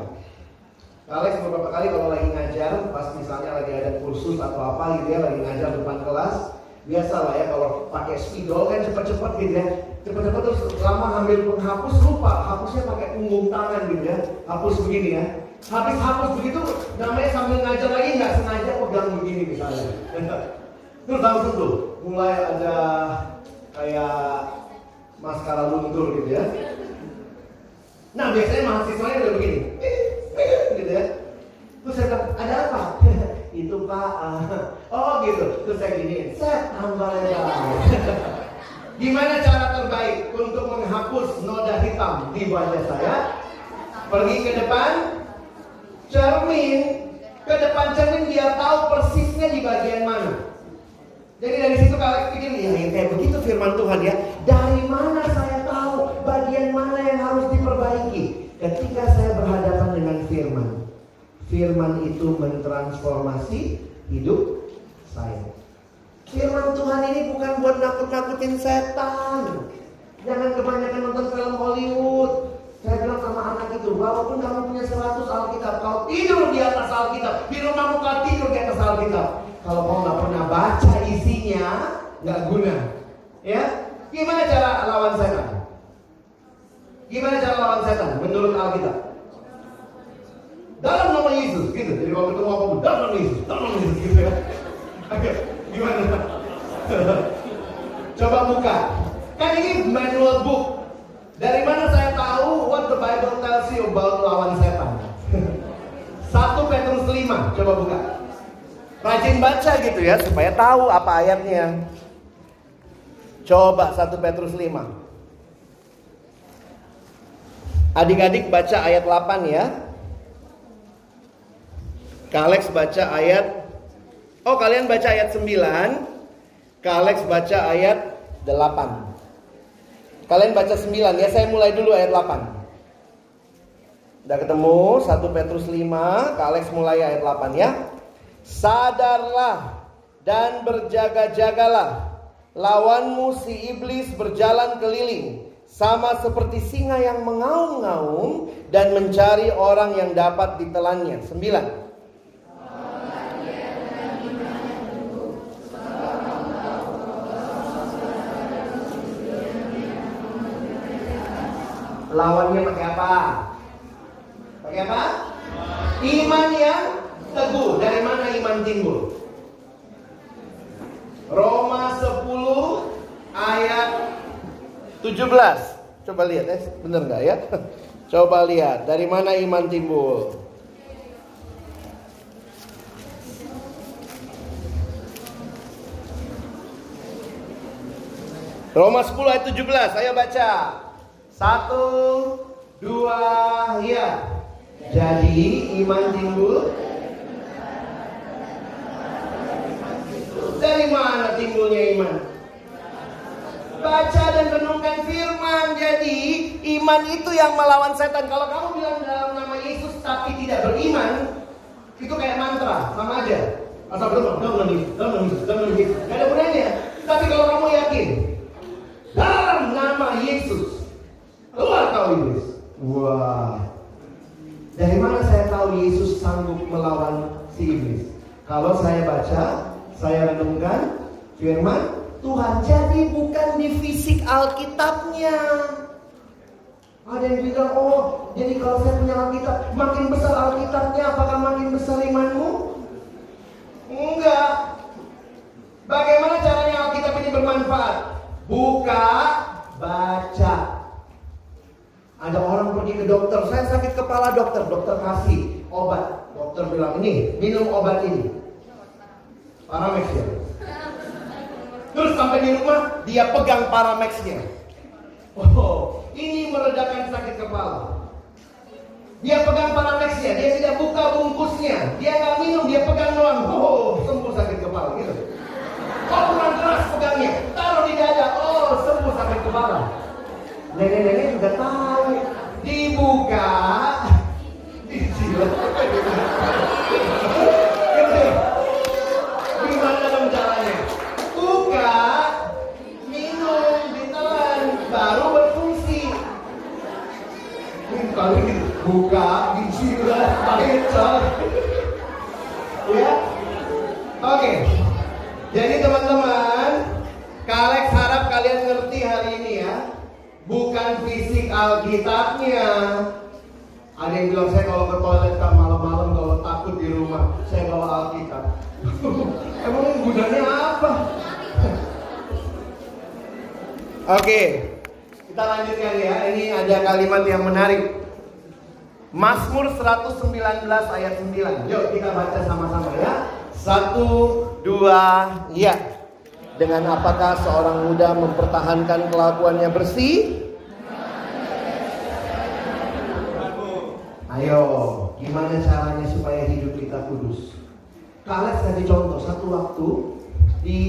Alex beberapa kali kalau lagi ngajar, pas misalnya lagi ada kursus atau apa gitu ya, lagi ngajar depan kelas, biasa lah ya kalau pakai spidol kan cepet-cepet gitu ya, cepet-cepet terus lama ngambil penghapus lupa, hapusnya pakai punggung tangan gitu ya, hapus begini ya. Habis hapus begitu, namanya sambil ngajar lagi nggak sengaja pegang begini misalnya. [laughs] Terus langsung tuh, mulai ada kayak maskara luntur gitu ya. Nah biasanya mahasiswanya udah begini, gitu ya. Terus saya bilang, ada apa? [laughs] Itu pak, [laughs] oh gitu. Terus saya gini, set tambah lebar. [laughs] Gimana cara terbaik untuk menghapus noda hitam di wajah saya? Pergi ke depan, cermin, ke depan cermin dia tahu persisnya di bagian mana. Jadi dari situ kalian pikir ya, ya kayak begitu firman Tuhan ya. Dari mana saya tahu bagian mana yang harus diperbaiki? Ketika saya berhadapan dengan firman. Firman itu mentransformasi hidup saya. Firman Tuhan ini bukan buat nakut-nakutin setan. Jangan kebanyakan nonton film Hollywood. Saya bilang sama anak itu, walaupun kamu punya 100 Alkitab, kau tidur di atas Alkitab, di rumahmu kau tidur di atas Alkitab. Kalau kau nggak pernah baca isinya, nggak guna. Ya, gimana cara lawan setan? Gimana cara lawan setan menurut Alkitab? Dalam nama Yesus, gitu. Jadi kalau ketemu apa dalam nama Yesus, dalam nama Yesus, gitu ya. Oke, gimana? [laughs] Coba buka. Kan ini manual book. Dari mana saya tahu what the Bible tells you about lawan setan? [laughs] 1 Petrus 5, coba buka. Rajin baca gitu ya supaya tahu apa ayatnya. Coba 1 Petrus 5. Adik-adik baca ayat 8 ya. Kalex baca ayat Oh, kalian baca ayat 9. Kalex baca ayat 8. Kalian baca 9 ya, saya mulai dulu ayat 8. Udah ketemu 1 Petrus 5, Kak Alex mulai ayat 8 ya. Sadarlah dan berjaga-jagalah. Lawanmu si iblis berjalan keliling sama seperti singa yang mengaum-ngaum dan mencari orang yang dapat ditelannya. 9. Lawannya pakai apa? Pakai apa? Iman yang teguh. Dari mana iman timbul? Roma 10 ayat 17. Coba lihat ya, bener nggak ya? [laughs] Coba lihat dari mana iman timbul. Roma 10 ayat 17, ayo baca. Satu, dua, ya. Jadi iman timbul Dari mana timbulnya iman? Baca dan renungkan firman. Jadi iman itu yang melawan setan. Kalau kamu bilang dalam nama Yesus tapi tidak beriman, itu kayak mantra, sama aja. Asal Yesus, dalam nama Yesus, dalam nama Yesus. Gak ada gunanya. Tapi kalau kamu yakin, dalam nama Yesus, Keluar kau iblis. Wah. Dari mana saya tahu Yesus sanggup melawan si iblis? Kalau saya baca, saya renungkan firman Tuhan. Jadi bukan di fisik Alkitabnya. Ada yang bilang, oh jadi kalau saya punya Alkitab, makin besar Alkitabnya, apakah makin besar imanmu? Enggak. Bagaimana caranya Alkitab ini bermanfaat? Buka, baca. Ada orang pergi ke dokter, saya sakit kepala dokter, dokter kasih obat. Dokter bilang, ini minum obat ini. Paramex ya. Terus sampai di rumah, dia pegang Paramexnya. Oh, ini meredakan sakit kepala. Dia pegang Paramexnya, dia tidak buka bungkusnya. Dia nggak minum, dia pegang doang. Oh, sembuh sakit kepala gitu. Oh, kurang keras pegangnya. Taruh di dada. Oh, sembuh sakit kepala. Nenek-nenek juga tahu. Dibuka. Dijilat. Gitu. Gimana dong caranya? Buka. Minum. Ditelan. Baru berfungsi. Kalau gitu. Buka. Dijilat. Baca. Ya. Oke. Jadi teman-teman, Kalex harap kalian ngerti hari ini ya. Bukan fisik Alkitabnya. Ada yang bilang saya kalau ke toilet kan malam-malam kalau takut di rumah, saya bawa Alkitab. [laughs] Emang gunanya apa? Oke, kita lanjutkan ya. Ini ada kalimat yang menarik. Mazmur 119 ayat 9. Yuk kita baca sama-sama ya. Satu, dua, ya. Dengan apakah seorang muda mempertahankan kelakuannya bersih? Ayo, gimana caranya supaya hidup kita kudus? Kalian kasih contoh satu waktu di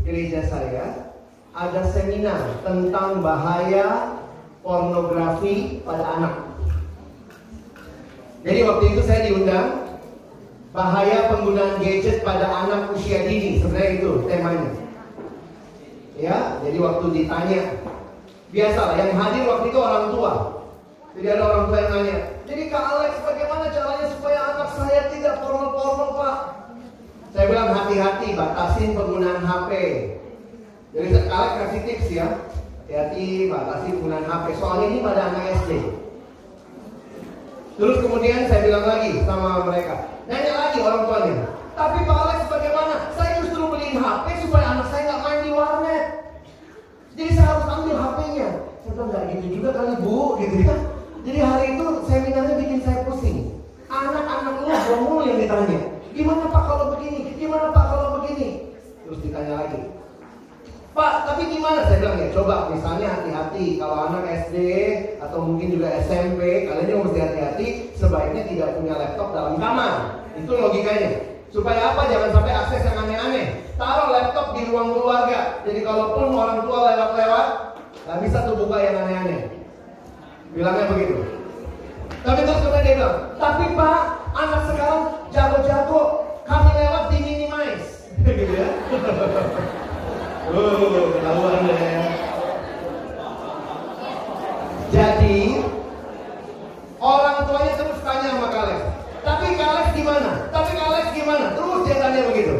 gereja saya ada seminar tentang bahaya pornografi pada anak. Jadi waktu itu saya diundang bahaya penggunaan gadget pada anak usia dini sebenarnya itu temanya. Ya, jadi waktu ditanya biasalah yang hadir waktu itu orang tua. Jadi ada orang tua yang nanya, jadi Kak Alex bagaimana caranya supaya anak saya tidak formal-formal Pak? Saya bilang hati-hati, batasin penggunaan HP. Jadi Kak Alex kasih tips ya, hati-hati batasi penggunaan HP. Soalnya ini pada anak SD. Terus kemudian saya bilang lagi sama mereka, nanya lagi orang tuanya, tapi Pak Alex bagaimana? Saya justru beliin HP supaya anak saya nggak main di warnet. Jadi saya harus ambil HP-nya. Saya bilang nggak gitu juga kali bu, gitu ya. Jadi hari itu seminarnya bikin saya pusing. Anak-anak lu belum yang ditanya. Gimana Pak kalau begini? Gimana Pak kalau begini? Terus ditanya lagi. Pak, tapi gimana? Saya bilang ya, coba misalnya hati-hati kalau anak SD atau mungkin juga SMP, kalian juga mesti hati-hati sebaiknya tidak punya laptop dalam kamar. Itu logikanya. Supaya apa? Jangan sampai akses yang aneh-aneh. Taruh laptop di ruang keluarga. Jadi kalaupun orang tua lewat-lewat, nggak bisa tuh buka yang aneh-aneh. Bilangnya begitu. Tapi terus kemudian dia bilang, tapi pak, anak sekarang jago-jago, kami lewat di minimize. [laughs] gitu ya. Jadi, orang tuanya terus tanya sama Kalex, tapi Kalex gimana? Tapi Kalex gimana? Terus dia tanya begitu.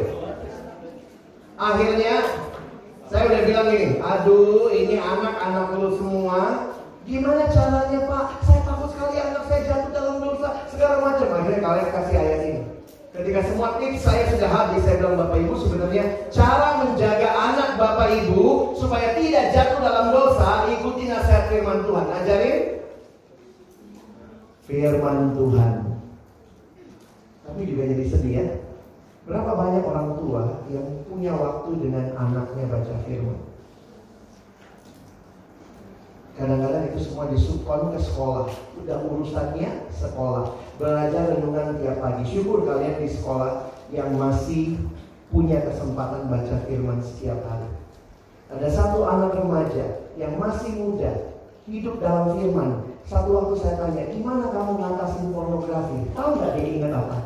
Akhirnya, saya udah bilang ini, aduh ini anak-anak lu semua, gimana caranya pak? Saya takut sekali anak saya jatuh dalam dosa, segala macam. Akhirnya Kalex kasih ayat ini. Ketika semua tips saya sudah habis, saya bilang Bapak Ibu sebenarnya cara menjaga anak Bapak Ibu supaya tidak jatuh dalam dosa, ikuti nasihat firman Tuhan. Ajarin firman Tuhan. Tapi juga jadi sedih ya. Berapa banyak orang tua yang punya waktu dengan anaknya baca firman? Kadang-kadang itu semua disuppon ke sekolah. Udah urusannya sekolah. Belajar renungan tiap pagi. Syukur kalian di sekolah yang masih punya kesempatan baca firman setiap hari. Ada satu anak remaja yang masih muda, hidup dalam firman. Satu waktu saya tanya, gimana kamu ngatasin pornografi? Tahu nggak dia ingat apa?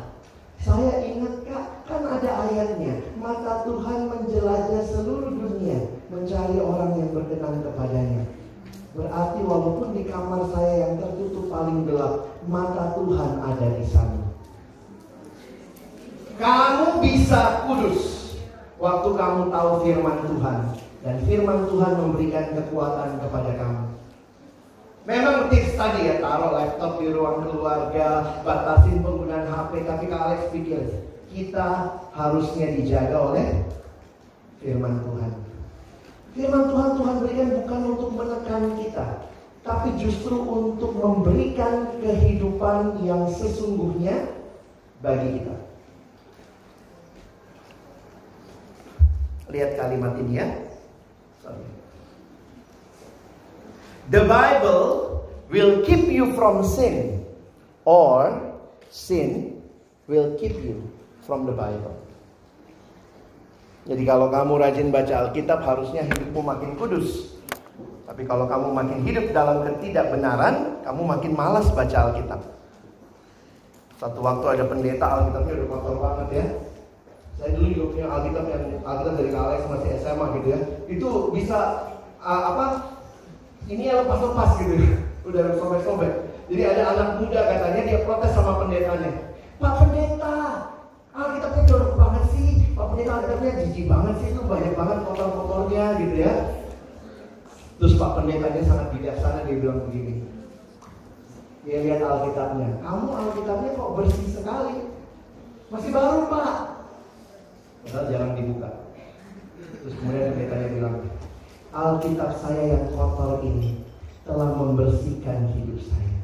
Saya ingat kak, kan ada ayatnya. Mata Tuhan menjelajah seluruh dunia, mencari orang yang berkenan kepadanya. Berarti walaupun di kamar saya yang tertutup paling gelap, mata Tuhan ada di sana. Kamu bisa kudus waktu kamu tahu firman Tuhan dan firman Tuhan memberikan kekuatan kepada kamu. Memang tips tadi ya taruh laptop di ruang keluarga, batasin penggunaan HP, tapi Kak Alex pikir kita harusnya dijaga oleh firman Tuhan. Firman Tuhan Tuhan berikan bukan untuk menekan kita, tapi justru untuk memberikan kehidupan yang sesungguhnya bagi kita. Lihat kalimat ini ya. Sorry. The Bible will keep you from sin or sin will keep you from the Bible. Jadi kalau kamu rajin baca Alkitab harusnya hidupmu makin kudus. Tapi kalau kamu makin hidup dalam ketidakbenaran, kamu makin malas baca Alkitab. Satu waktu ada pendeta Alkitabnya udah kotor banget ya. Saya dulu juga punya Alkitab yang Alkitab dari Alex masih SMA gitu ya. Itu bisa uh, apa? Ini yang lepas-lepas gitu. [laughs] Udah sobek-sobek. Jadi ada anak muda katanya dia protes sama pendetanya. Pak pendeta, Alkitabnya jorok. Pak pendeta Alkitabnya jijik banget sih itu banyak banget kotor-kotornya gitu ya. Terus Pak pendetanya sangat bijaksana dia bilang begini. Dia lihat Alkitabnya. Kamu Alkitabnya kok bersih sekali. Masih baru Pak. Padahal jarang dibuka. Terus kemudian pendetanya bilang, Alkitab saya yang kotor ini telah membersihkan hidup saya.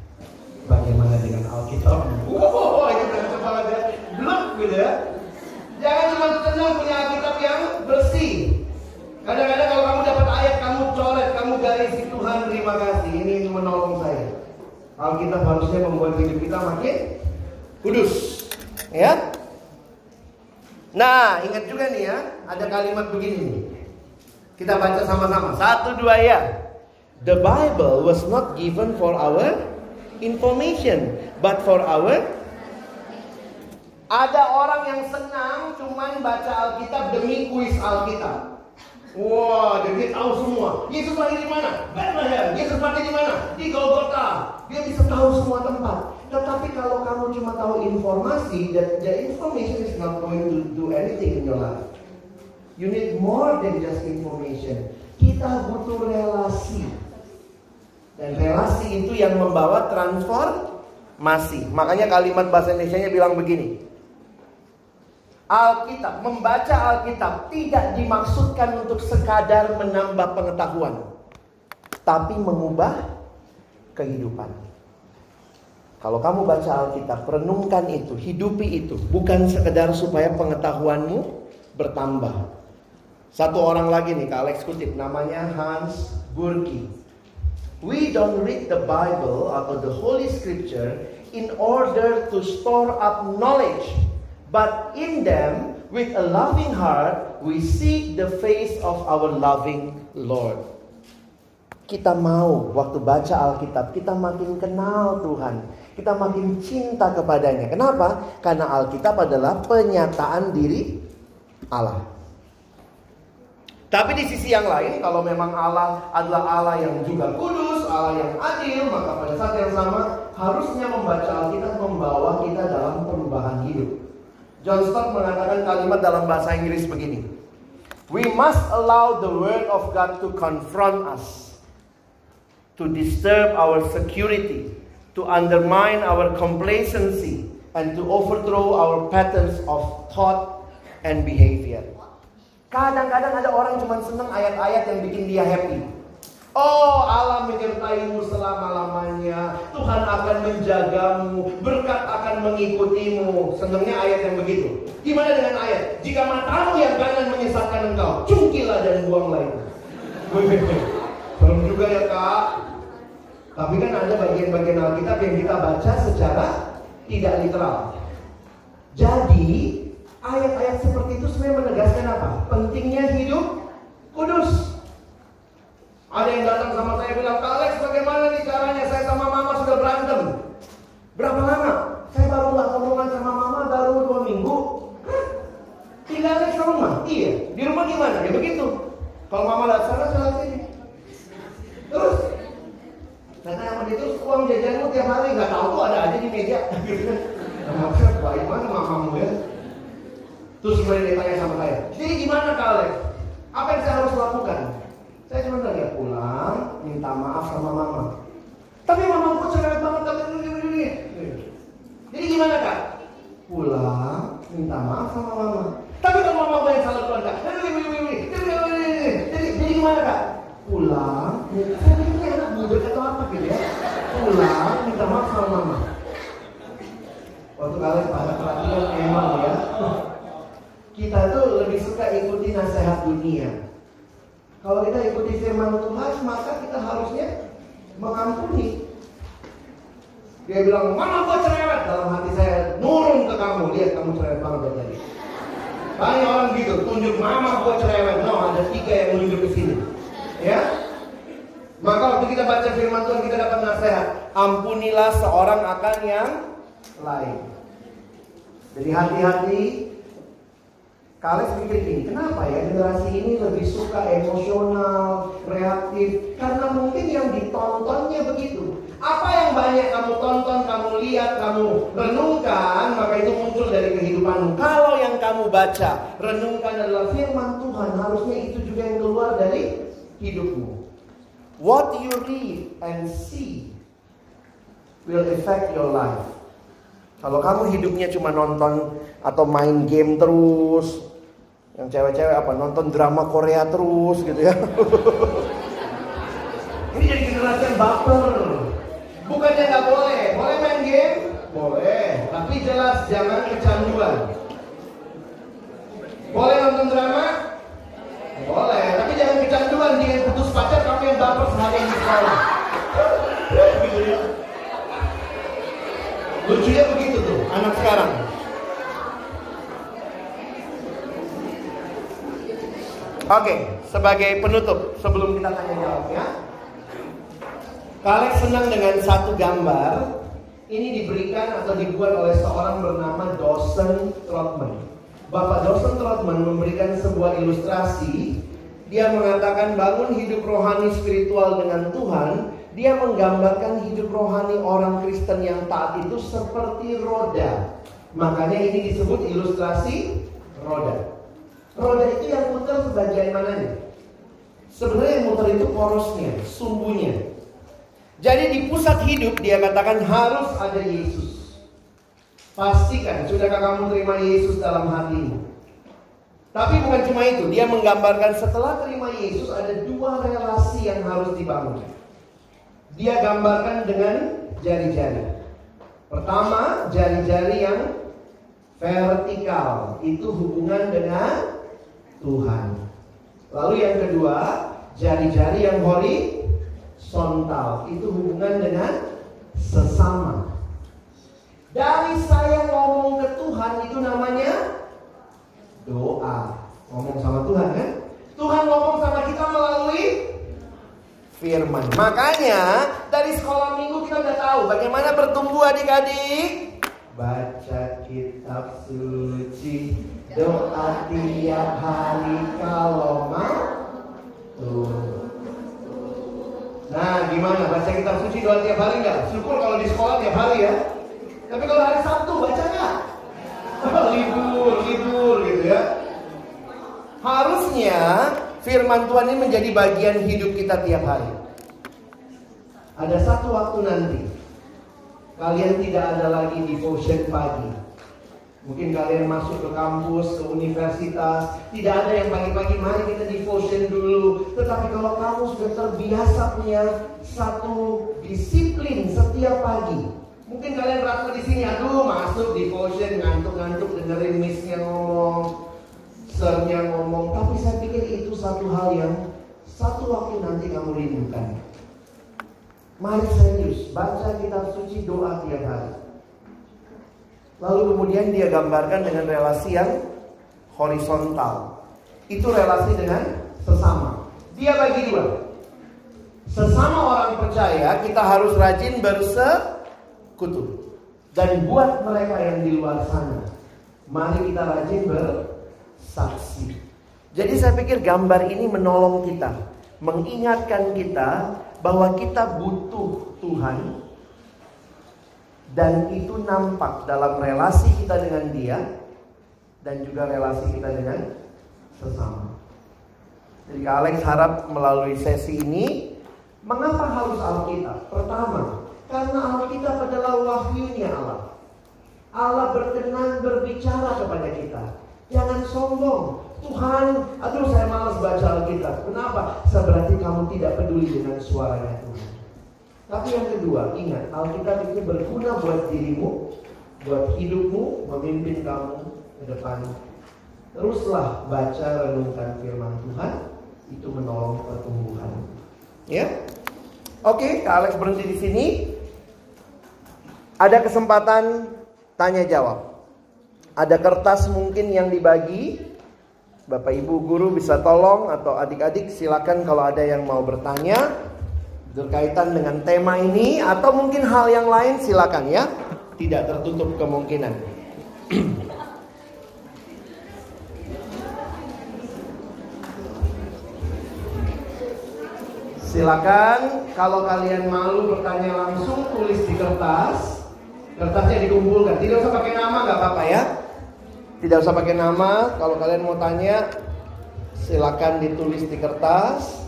Bagaimana dengan Alkitab? Wow, [laughs] itu keren banget ya. Blok gitu ya. Jangan cuma senang punya Alkitab yang bersih. Kadang-kadang kalau kamu dapat ayat, kamu coret, kamu garisi Tuhan terima kasih. Ini menolong saya. Alkitab harusnya membuat hidup kita makin kudus. Ya. Nah, ingat juga nih ya, ada kalimat begini. Kita baca sama-sama. Satu dua ya. The Bible was not given for our information, but for our ada orang yang senang cuman baca Alkitab demi kuis Alkitab. Wah, jadi dia tahu semua. Yesus lahir di mana? Bethlehem. Yesus mati di mana? Di Golgota. dia bisa tahu semua tempat. Tetapi kalau kamu cuma tahu informasi, that the information is not going to do anything in your life. You need more than just information. Kita butuh relasi. Dan relasi itu yang membawa transformasi. Makanya kalimat bahasa Indonesia bilang begini. Alkitab, membaca Alkitab tidak dimaksudkan untuk sekadar menambah pengetahuan, tapi mengubah kehidupan. Kalau kamu baca Alkitab, renungkan itu, hidupi itu, bukan sekedar supaya pengetahuanmu bertambah. Satu orang lagi nih, Kak Alex kutip, namanya Hans Gurki. We don't read the Bible atau the Holy Scripture in order to store up knowledge, but in them, with a loving heart, we seek the face of our loving Lord. Kita mau waktu baca Alkitab, kita makin kenal Tuhan. Kita makin cinta kepadanya. Kenapa? Karena Alkitab adalah penyataan diri Allah. Tapi di sisi yang lain, kalau memang Allah adalah Allah yang juga kudus, Allah yang adil, maka pada saat yang sama harusnya membaca Alkitab membawa kita dalam perubahan hidup. John Stott mengatakan kalimat dalam bahasa Inggris begini. We must allow the word of God to confront us to disturb our security, to undermine our complacency, and to overthrow our patterns of thought and behavior. Kadang-kadang ada orang cuma senang ayat-ayat yang bikin dia happy. Oh Allah menyertaimu selama-lamanya Tuhan akan menjagamu Berkat akan mengikutimu Senangnya ayat yang begitu Gimana dengan ayat? Jika matamu yang kanan menyesatkan engkau Cungkilah dan buang lain [laughs] Serem juga ya kak tapi kan ada bagian-bagian Alkitab yang kita baca secara tidak literal. Jadi ayat-ayat seperti itu sebenarnya menegaskan apa? Pentingnya hidup kudus. Ada yang datang sama saya bilang, Alex bagaimana nih caranya? Saya sama mama sudah berantem. Berapa lama? Saya baru lah ngomongan sama mama baru dua minggu. Tinggal Alex rumah? Iya. Di rumah gimana? Ya begitu. Kalau mama lihat sana, saya sini. Terus karena yang itu uang jajanmu tiap hari nggak tahu tuh ada aja di meja. [laughs] Nah, maksudnya baik mana mamamu ya? Terus kemudian dia tanya sama saya, jadi gimana Kak Alex? Apa yang saya harus lakukan? Saya cuma bilang ya pulang, minta maaf sama mama. Tapi mamaku cerewet banget tapi ini ini Jadi gimana kak? Pulang, minta maaf sama mama. Tapi kalau mama gue yang salah pulang kak. Jadi, jadi gimana kak? Pulang, saya pikir anak budek atau apa gitu ya. Pulang, minta maaf sama mama. Waktu kalian pada perhatian emang ya. Kita tuh lebih suka ikuti nasihat dunia. Kalau kita ikuti firman Tuhan, maka kita harusnya mengampuni. Dia bilang, mana gua cerewet? Dalam hati saya, nurun ke kamu. Lihat kamu cerewet banget dari tadi. Banyak orang gitu, tunjuk mama gua cerewet. No, ada tiga yang menunjuk ke sini. Ya, maka waktu kita baca firman Tuhan kita dapat nasihat. Ampunilah seorang akan yang lain. Jadi hati-hati Kalian pikir gini, kenapa ya generasi ini lebih suka emosional, reaktif? Karena mungkin yang ditontonnya begitu. Apa yang banyak kamu tonton, kamu lihat, kamu renungkan, maka itu muncul dari kehidupanmu. Kalau yang kamu baca, renungkan adalah firman Tuhan, harusnya itu juga yang keluar dari hidupmu. What you read and see will affect your life. Kalau kamu hidupnya cuma nonton atau main game terus, yang cewek-cewek apa nonton drama Korea terus gitu ya. [laughs] Ini jadi generasi yang baper. Bukannya nggak boleh, boleh main game, boleh, tapi jelas jangan kecanduan. Boleh nonton drama, boleh, tapi jangan kecanduan dengan putus pacar kamu yang baper sehari di sekolah. [laughs] Lucunya begitu tuh, anak sekarang. Oke, sebagai penutup sebelum kita tanya jawab ya. Kalian senang dengan satu gambar ini diberikan atau dibuat oleh seorang bernama Dawson Trotman. Bapak Dawson Trotman memberikan sebuah ilustrasi. Dia mengatakan bangun hidup rohani spiritual dengan Tuhan dia menggambarkan hidup rohani orang Kristen yang taat itu seperti roda. Makanya ini disebut ilustrasi roda. Roda itu yang muter sebagian mananya? Sebenarnya yang muter itu porosnya, sumbunya. Jadi di pusat hidup dia katakan harus ada Yesus. Pastikan, sudahkah kamu terima Yesus dalam hatimu? Tapi bukan cuma itu, dia menggambarkan setelah terima Yesus ada dua relasi yang harus dibangun. Dia gambarkan dengan jari-jari. Pertama, jari-jari yang vertikal, itu hubungan dengan Tuhan. Lalu yang kedua, jari-jari yang horizontal, itu hubungan dengan sesama. Dari saya ngomong ke Tuhan itu namanya doa. Ngomong sama Tuhan kan? Tuhan ngomong sama kita melalui firman. Makanya dari sekolah minggu kita udah tahu bagaimana bertumbuh adik-adik. Baca kitab suci, doa tiap hari kalau mau. Nah gimana baca kitab suci doa tiap hari nggak? Syukur kalau di sekolah tiap hari ya. Tapi kalau hari Sabtu baca nggak? [laughs] libur, libur gitu ya. Harusnya firman Tuhan ini menjadi bagian hidup kita tiap hari. Ada satu waktu nanti kalian tidak ada lagi devotion pagi. Mungkin kalian masuk ke kampus, ke universitas, tidak ada yang pagi-pagi mari kita devotion dulu. Tetapi kalau kamu sudah terbiasa punya satu disiplin setiap pagi, mungkin kalian rasa di sini, aduh masuk devotion ngantuk-ngantuk dengerin missnya ngomong, sernya ngomong. Tapi saya pikir itu satu hal yang satu waktu nanti kamu rindukan. Mari serius, baca kitab suci doa tiap hari. Lalu kemudian dia gambarkan dengan relasi yang horizontal. Itu relasi dengan sesama. Dia bagi dua. Sesama orang percaya kita harus rajin bersekutu. Dan buat mereka yang di luar sana, mari kita rajin bersaksi. Jadi saya pikir gambar ini menolong kita, mengingatkan kita bahwa kita butuh Tuhan dan itu nampak dalam relasi kita dengan dia dan juga relasi kita dengan sesama. Jadi Kak Alex harap melalui sesi ini mengapa harus Alkitab? Pertama, karena Alkitab adalah wahyunya Allah. Allah berkenan berbicara kepada kita. Jangan sombong. Tuhan, aduh saya malas baca Alkitab. Kenapa? Seberarti kamu tidak peduli dengan suaranya Tuhan. Tapi yang kedua, ingat, Alkitab itu berguna buat dirimu, buat hidupmu, memimpin kamu ke depan. Teruslah baca renungkan firman Tuhan, itu menolong pertumbuhan. Ya? Oke, Kak Alex berhenti di sini. Ada kesempatan tanya jawab. Ada kertas mungkin yang dibagi. Bapak Ibu guru bisa tolong atau adik-adik silakan kalau ada yang mau bertanya berkaitan dengan tema ini atau mungkin hal yang lain silakan ya. Tidak tertutup kemungkinan. [clears throat] Silakan kalau kalian malu bertanya langsung tulis di kertas. Kertasnya dikumpulkan. Tidak usah pakai nama nggak apa-apa ya. Tidak usah pakai nama. Kalau kalian mau tanya silakan ditulis di kertas.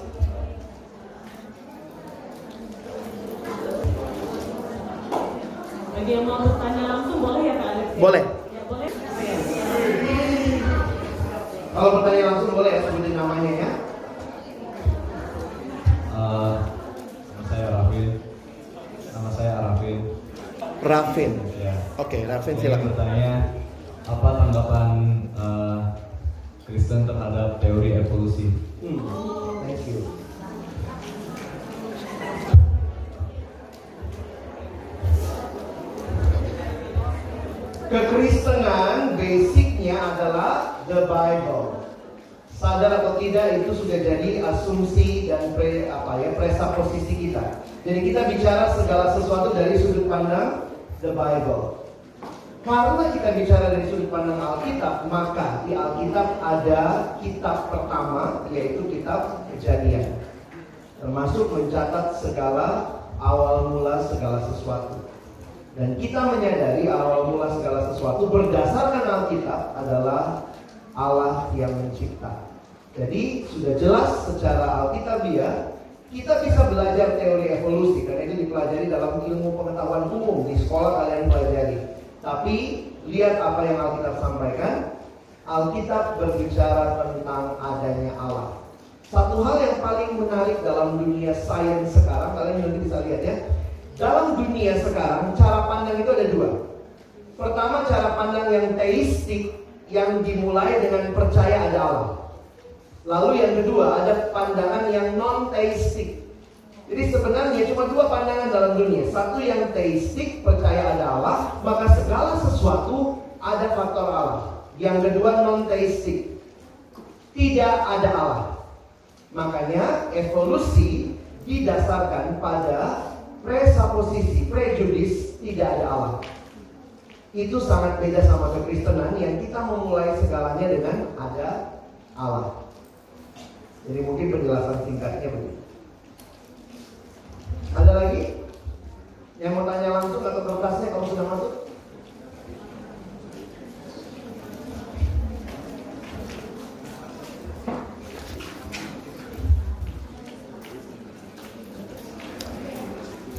Bagi yang mau bertanya langsung boleh ya Kak Alex? Boleh. Ya boleh. Kalau bertanya langsung boleh ya sebutin namanya ya. Eh, nama saya Rafin. Nama saya Arafin. Rafin. Ya. Oke, Rafin Saya silakan. bertanya apa tanggapan eh, Kristen terhadap teori evolusi? Hmm, Thank you. Kekristenan basicnya adalah the Bible. Sadar atau tidak itu sudah jadi asumsi dan pre, apa ya presaposisi kita. Jadi kita bicara segala sesuatu dari sudut pandang the Bible. Karena kita bicara dari sudut pandang Alkitab, maka di Alkitab ada kitab pertama yaitu kitab Kejadian. Termasuk mencatat segala awal mula segala sesuatu. Dan kita menyadari awal mula segala sesuatu berdasarkan Alkitab adalah Allah yang mencipta. Jadi sudah jelas secara Alkitabiah kita bisa belajar teori evolusi karena itu dipelajari dalam ilmu pengetahuan umum di sekolah kalian pelajari. Tapi lihat apa yang Alkitab sampaikan. Alkitab berbicara tentang adanya Allah. Satu hal yang paling menarik dalam dunia sains sekarang, kalian nanti bisa lihat ya. Dalam dunia sekarang, cara pandang itu ada dua. Pertama, cara pandang yang teistik, yang dimulai dengan percaya ada Allah. Lalu yang kedua, ada pandangan yang non-teistik. Jadi sebenarnya cuma dua pandangan dalam dunia. Satu yang teistik, percaya ada Allah, maka segala sesuatu ada faktor Allah. Yang kedua non-teistik, tidak ada Allah. Makanya evolusi didasarkan pada presaposisi, prejudis, tidak ada Allah. Itu sangat beda sama kekristenan yang kita memulai segalanya dengan ada Allah. Jadi mungkin penjelasan singkatnya begitu. Ada lagi yang mau tanya langsung atau kertasnya kalau sudah masuk?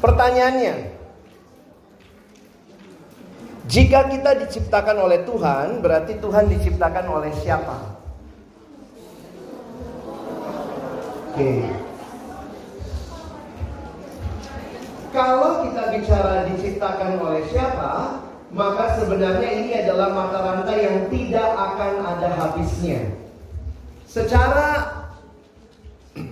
Pertanyaannya, jika kita diciptakan oleh Tuhan, berarti Tuhan diciptakan oleh siapa? Oke. Kalau kita bicara diciptakan oleh siapa, maka sebenarnya ini adalah mata rantai yang tidak akan ada habisnya. Secara [clears throat]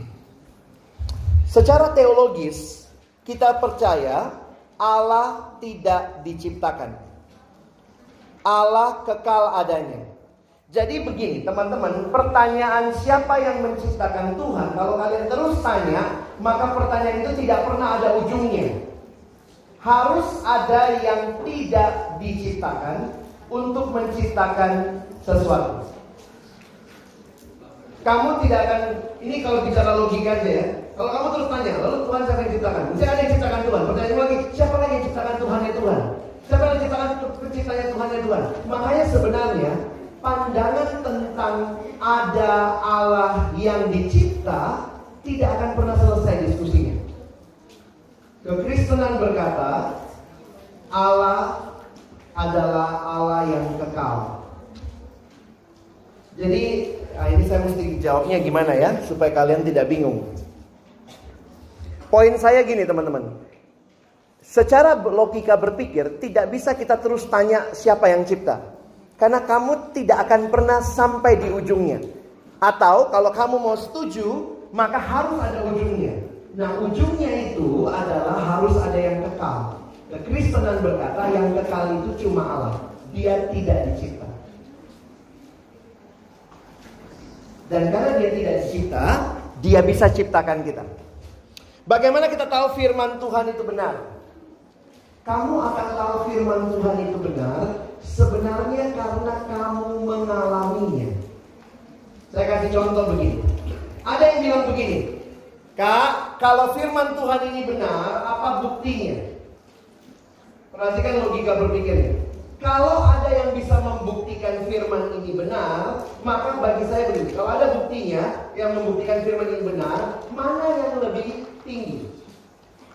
secara teologis, kita percaya Allah tidak diciptakan. Allah kekal adanya. Jadi begini teman-teman, pertanyaan siapa yang menciptakan Tuhan, kalau kalian terus tanya, maka pertanyaan itu tidak pernah ada ujungnya. Harus ada yang tidak diciptakan untuk menciptakan sesuatu. Kamu tidak akan, ini kalau bicara logika aja ya, kalau kamu terus tanya, lalu Tuhan siapa yang ciptakan? Mesti ada yang ciptakan Tuhan. Pertanyaan lagi, siapa lagi yang ciptakan Tuhan ya Tuhan? Siapa yang ciptakan penciptanya Tuhan ya Tuhan? Makanya sebenarnya pandangan tentang ada Allah yang dicipta tidak akan pernah selesai diskusinya. Kekristenan berkata Allah adalah Allah yang kekal. Jadi nah ini saya mesti jawabnya gimana ya supaya kalian tidak bingung. Poin saya gini teman-teman. Secara logika berpikir tidak bisa kita terus tanya siapa yang cipta. Karena kamu tidak akan pernah sampai di ujungnya. Atau kalau kamu mau setuju, maka harus ada ujungnya. Nah ujungnya itu adalah harus ada yang kekal. Kekristenan berkata yang kekal itu cuma Allah. Dia tidak dicipta. Dan karena dia tidak dicipta, dia bisa ciptakan kita. Bagaimana kita tahu firman Tuhan itu benar? Kamu akan tahu firman Tuhan itu benar sebenarnya karena kamu mengalaminya. Saya kasih contoh begini. Ada yang bilang begini, Kak, kalau firman Tuhan ini benar, apa buktinya? Perhatikan logika berpikirnya. Kalau ada yang bisa membuktikan firman ini benar, maka bagi saya begini, kalau ada buktinya yang membuktikan firman ini benar, mana yang lebih tinggi?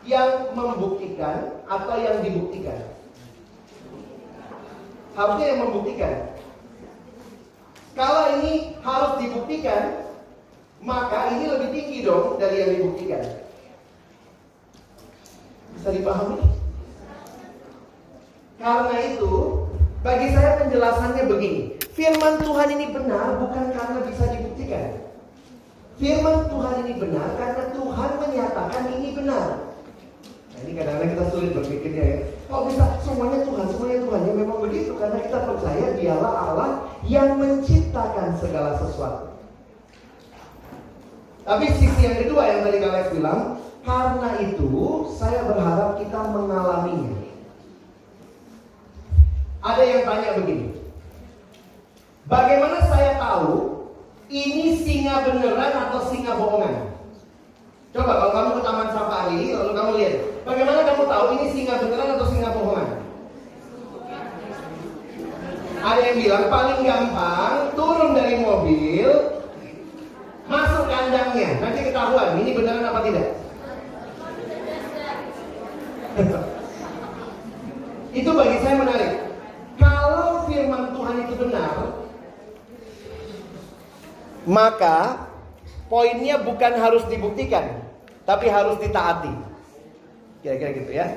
Yang membuktikan atau yang dibuktikan? Harusnya yang membuktikan. Kalau ini harus dibuktikan, maka ini lebih tinggi dong dari yang dibuktikan. Bisa dipahami? Karena itu, bagi saya penjelasannya begini. Firman Tuhan ini benar bukan karena bisa dibuktikan. Firman Tuhan ini benar karena Tuhan menyatakan ini benar. Nah, ini kadang-kadang kita sulit berpikirnya ya. Kok bisa semuanya Tuhan, semuanya Tuhan. Ya memang begitu karena kita percaya dialah Allah yang menciptakan segala sesuatu. Tapi sisi yang kedua yang tadi kalian bilang, karena itu saya berharap kita mengalaminya. Ada yang tanya begini. Bagaimana saya tahu ini singa beneran atau singa bohongan? Coba kalau kamu ke taman safari, lalu kamu lihat, bagaimana kamu tahu ini singa beneran atau singa bohongan? Ada yang bilang paling gampang turun dari mobil, masuk kandangnya, nanti ketahuan ini beneran apa tidak. [laughs] itu bagi saya menarik. Kalau firman Tuhan itu benar, maka poinnya bukan harus dibuktikan, tapi harus ditaati. Kira-kira gitu ya.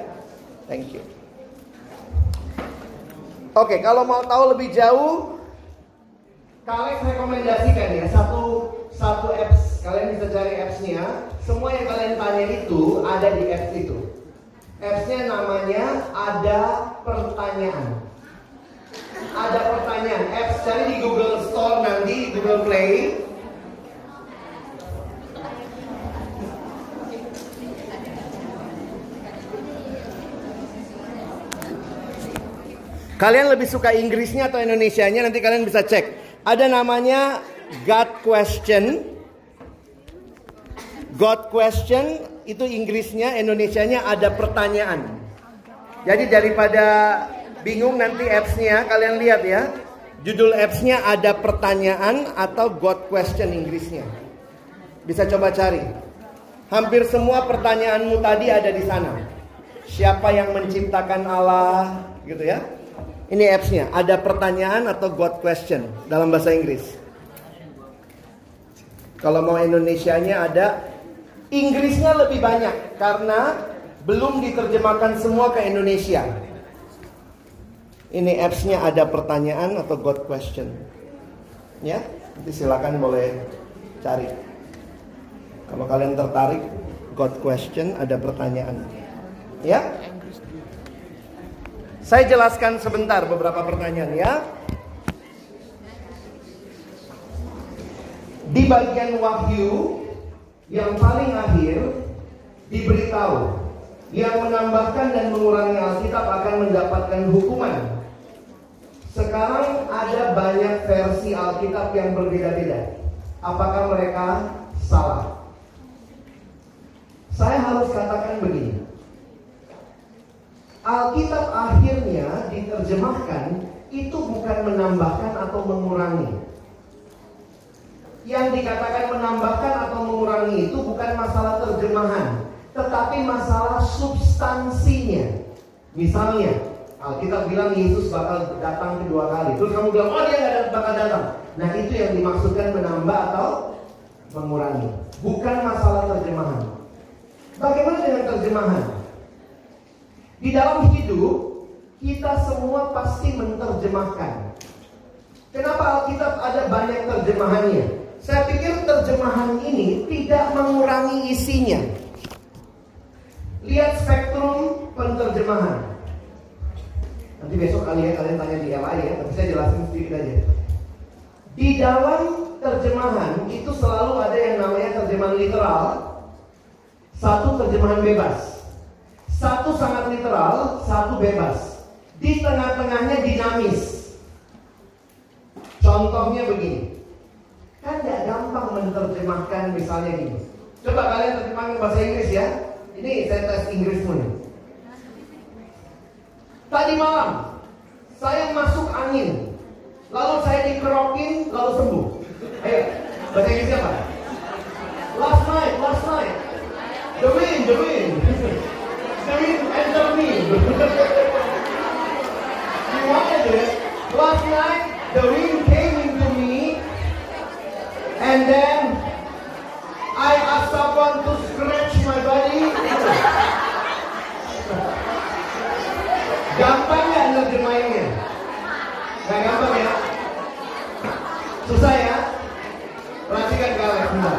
Thank you. Oke, kalau mau tahu lebih jauh, kalian rekomendasikan ya satu satu apps. Kalian bisa cari appsnya. Semua yang kalian tanya itu ada di apps itu. Appsnya namanya ada pertanyaan. Ada pertanyaan. Apps cari di Google Store nanti, Google Play. Kalian lebih suka Inggrisnya atau Indonesianya? Nanti kalian bisa cek. Ada namanya God Question. God Question itu Inggrisnya, Indonesianya ada pertanyaan. Jadi daripada bingung nanti appsnya, kalian lihat ya. Judul appsnya ada pertanyaan atau God Question Inggrisnya. Bisa coba cari. Hampir semua pertanyaanmu tadi ada di sana. Siapa yang menciptakan Allah, gitu ya? Ini appsnya, ada pertanyaan atau God question dalam bahasa Inggris. Kalau mau Indonesianya ada, Inggrisnya lebih banyak karena belum diterjemahkan semua ke Indonesia. Ini appsnya ada pertanyaan atau God question. Ya, nanti silakan boleh cari. Kalau kalian tertarik, God question ada pertanyaan. Ya, saya jelaskan sebentar beberapa pertanyaan ya. Di bagian wahyu yang paling akhir diberitahu yang menambahkan dan mengurangi Alkitab akan mendapatkan hukuman. Sekarang ada banyak versi Alkitab yang berbeda-beda. Apakah mereka salah? Saya harus katakan begini. Alkitab akhirnya diterjemahkan itu bukan menambahkan atau mengurangi. Yang dikatakan menambahkan atau mengurangi itu bukan masalah terjemahan, tetapi masalah substansinya. Misalnya, Alkitab bilang Yesus bakal datang kedua kali. Terus kamu bilang, oh dia nggak bakal datang. Nah itu yang dimaksudkan menambah atau mengurangi. Bukan masalah terjemahan. Bagaimana dengan terjemahan? Di dalam hidup, kita semua pasti menerjemahkan. Kenapa Alkitab ada banyak terjemahannya? Saya pikir terjemahan ini tidak mengurangi isinya. Lihat spektrum penterjemahan. Nanti besok kalian kalian tanya di LA ya, tapi saya jelasin sedikit aja. Di dalam terjemahan itu selalu ada yang namanya terjemahan literal, satu terjemahan bebas. Satu sangat literal, satu bebas. Di tengah-tengahnya dinamis. Contohnya begini. Kan tidak gampang menerjemahkan misalnya gini. Coba kalian terjemahkan bahasa Inggris ya. Ini saya tes Inggrismu nih. Tadi malam saya masuk angin, lalu saya dikerokin, lalu sembuh. Ayo, bahasa Inggrisnya apa? Last night, last night. The wind, the wind. The wind enter me. you wanted it. Last night, the wind came into me, and then I asked someone to scratch my body. Gampang nggak nerjemahinnya? Nggak gampang ya? Susah ya? Perhatikan kalian sebentar.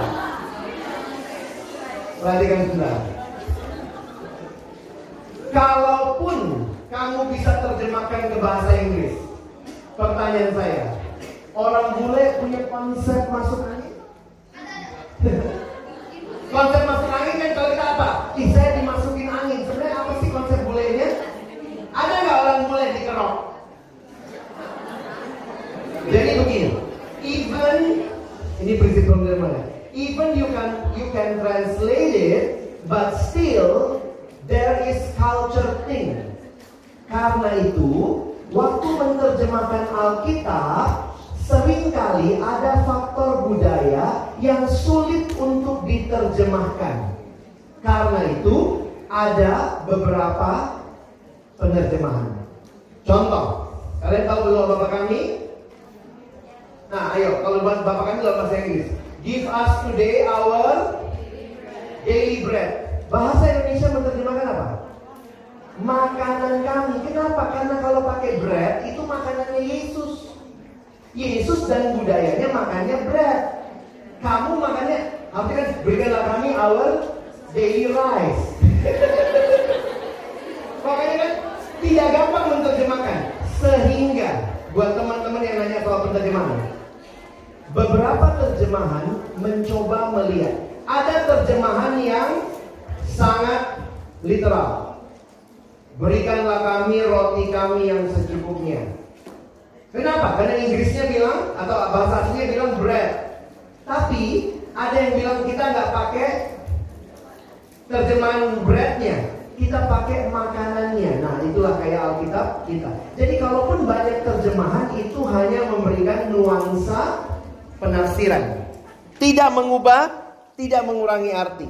Perhatikan sebentar. Kalaupun kamu bisa terjemahkan ke bahasa Inggris, pertanyaan saya, orang bule punya konsep masuk angin? [laughs] konsep masuk angin kan kalau kita apa? Ih, saya dimasukin angin. Sebenarnya apa sih konsep bulenya? Ada nggak orang bule dikerok? Jadi begini, even ini prinsip pembelajaran. even you can you can translate it, but still there is culture thing. Karena itu, waktu menerjemahkan Alkitab, sering kali ada faktor budaya yang sulit untuk diterjemahkan. Karena itu, ada beberapa penerjemahan. Contoh, kalian tahu belum bapak kami? Nah, ayo, kalau bapak kami dalam bahasa Inggris. Give us today our daily bread. Bahasa Indonesia menerjemahkan apa? Makanan kami. Kenapa? Karena kalau pakai bread itu makanannya Yesus. Yesus dan budayanya makannya bread. Kamu makannya, artinya kan berikanlah kami our daily rice. [laughs] Makanya kan tidak gampang menerjemahkan. Sehingga buat teman-teman yang nanya soal penerjemahan, beberapa terjemahan mencoba melihat. Ada terjemahan yang sangat literal. Berikanlah kami roti kami yang secukupnya. Kenapa? Karena Inggrisnya bilang atau bahasa aslinya bilang bread. Tapi ada yang bilang kita nggak pakai terjemahan breadnya, kita pakai makanannya. Nah itulah kayak Alkitab kita. Jadi kalaupun banyak terjemahan itu hanya memberikan nuansa penafsiran, tidak mengubah, tidak mengurangi arti.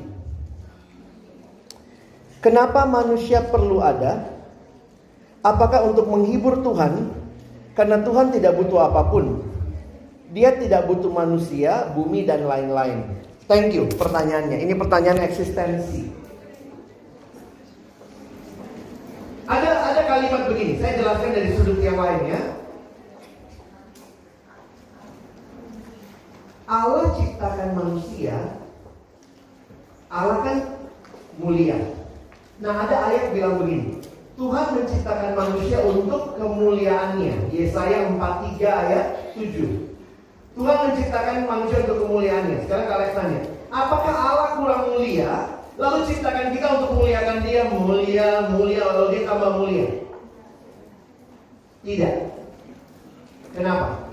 Kenapa manusia perlu ada? Apakah untuk menghibur Tuhan? Karena Tuhan tidak butuh apa pun. Dia tidak butuh manusia, bumi dan lain-lain. Thank you pertanyaannya. Ini pertanyaan eksistensi. Ada ada kalimat begini, saya jelaskan dari sudut yang lain Allah ciptakan manusia, Allah kan mulia. Nah ada ayat bilang begini, Tuhan menciptakan manusia untuk kemuliaannya. Yesaya 43 ayat 7. Tuhan menciptakan manusia untuk kemuliaannya. Sekarang kalian tanya, apakah Allah kurang mulia? Lalu ciptakan kita untuk memuliakan dia mulia, mulia, lalu dia tambah mulia. Tidak. Kenapa?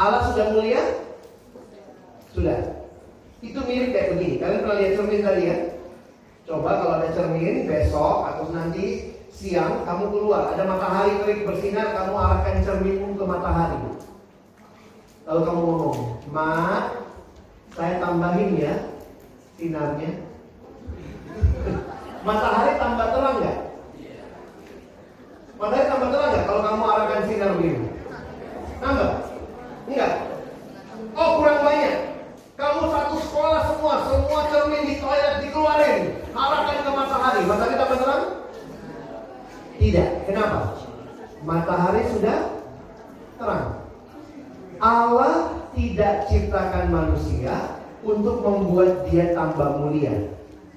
Allah sudah mulia? Sudah. Itu mirip kayak begini. Kalian pernah lihat cermin tadi ya? Coba kalau ada cermin besok atau nanti siang kamu keluar, ada matahari terik bersinar, kamu arahkan cerminmu ke matahari. Lalu kamu ngomong, Mak, saya tambahin ya sinarnya. [laughs] matahari tambah terang nggak? Matahari tambah terang nggak kalau kamu arahkan sinar begini? Nambah? Enggak. Oh kurang banyak. Kamu satu sekolah semua, semua cermin di toilet dikeluarin, arahkan ke matahari. Matahari tambah terang? Tidak. Kenapa? Matahari sudah terang. Allah tidak ciptakan manusia untuk membuat dia tambah mulia.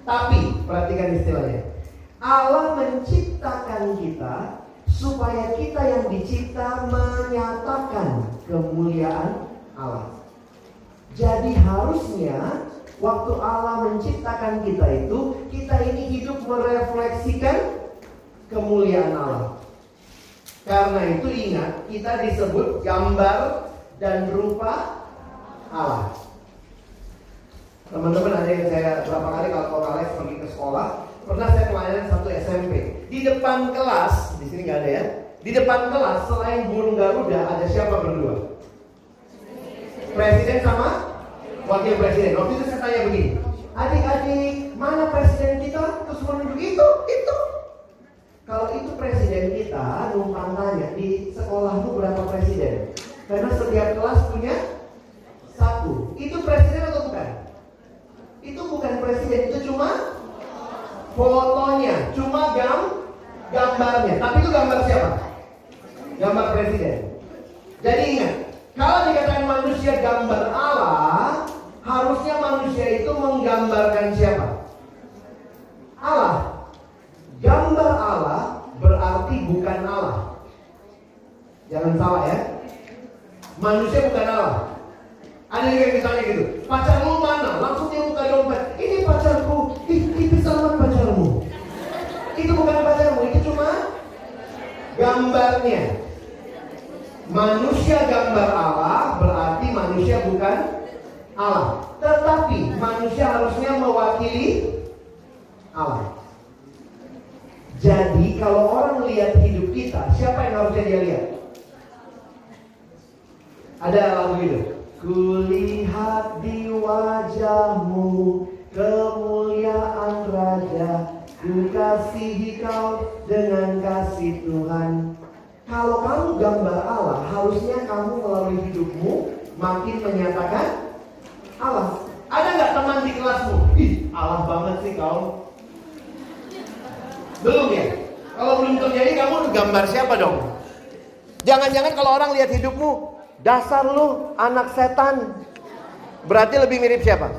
Tapi, perhatikan istilahnya. Allah menciptakan kita supaya kita yang dicipta menyatakan kemuliaan Allah. Jadi harusnya waktu Allah menciptakan kita itu, kita ini hidup merefleksikan kemuliaan Allah. Karena itu ingat, kita disebut gambar dan rupa Allah. Teman-teman ada yang saya berapa kali kalau Alex pergi ke sekolah, pernah saya pelayanan satu SMP. Di depan kelas, di sini nggak ada ya. Di depan kelas selain burung garuda ada siapa berdua? Presiden sama wakil presiden. Waktu itu saya tanya begini, adik-adik mana presiden kita? Terus menunjuk itu, itu. Kalau itu presiden kita, numpang tanya di sekolahmu berapa presiden? Karena setiap kelas punya satu. Itu presiden atau bukan? Itu bukan presiden, itu cuma fotonya, cuma gam gambarnya. Tapi itu gambar siapa? Gambar presiden. Jadi ingat, kalau dikatakan manusia gambar Allah, harusnya manusia itu menggambarkan siapa? Allah. Gambar Allah berarti bukan Allah. Jangan salah ya. Manusia bukan Allah. Ada yang misalnya gitu, pacar lu mana? Langsung dia buka dompet. Ini pacarku. Ih, tipis selamat pacarmu. Itu bukan pacarmu, itu cuma gambarnya. Manusia gambar Allah berarti manusia bukan Allah. Tetapi manusia harusnya mewakili Allah. Jadi kalau orang lihat hidup kita, siapa yang harusnya dia lihat? Ada lagu itu. Kulihat di wajahmu kemuliaan Raja, ku kasihi kau dengan kasih Tuhan. Kalau kamu gambar Allah, harusnya kamu melalui hidupmu makin menyatakan Allah. Ada nggak teman di kelasmu? Ih, Allah banget sih kau. Belum ya? Kalau belum terjadi kamu gambar siapa dong? Jangan-jangan kalau orang lihat hidupmu, dasar lu anak setan. Berarti lebih mirip siapa?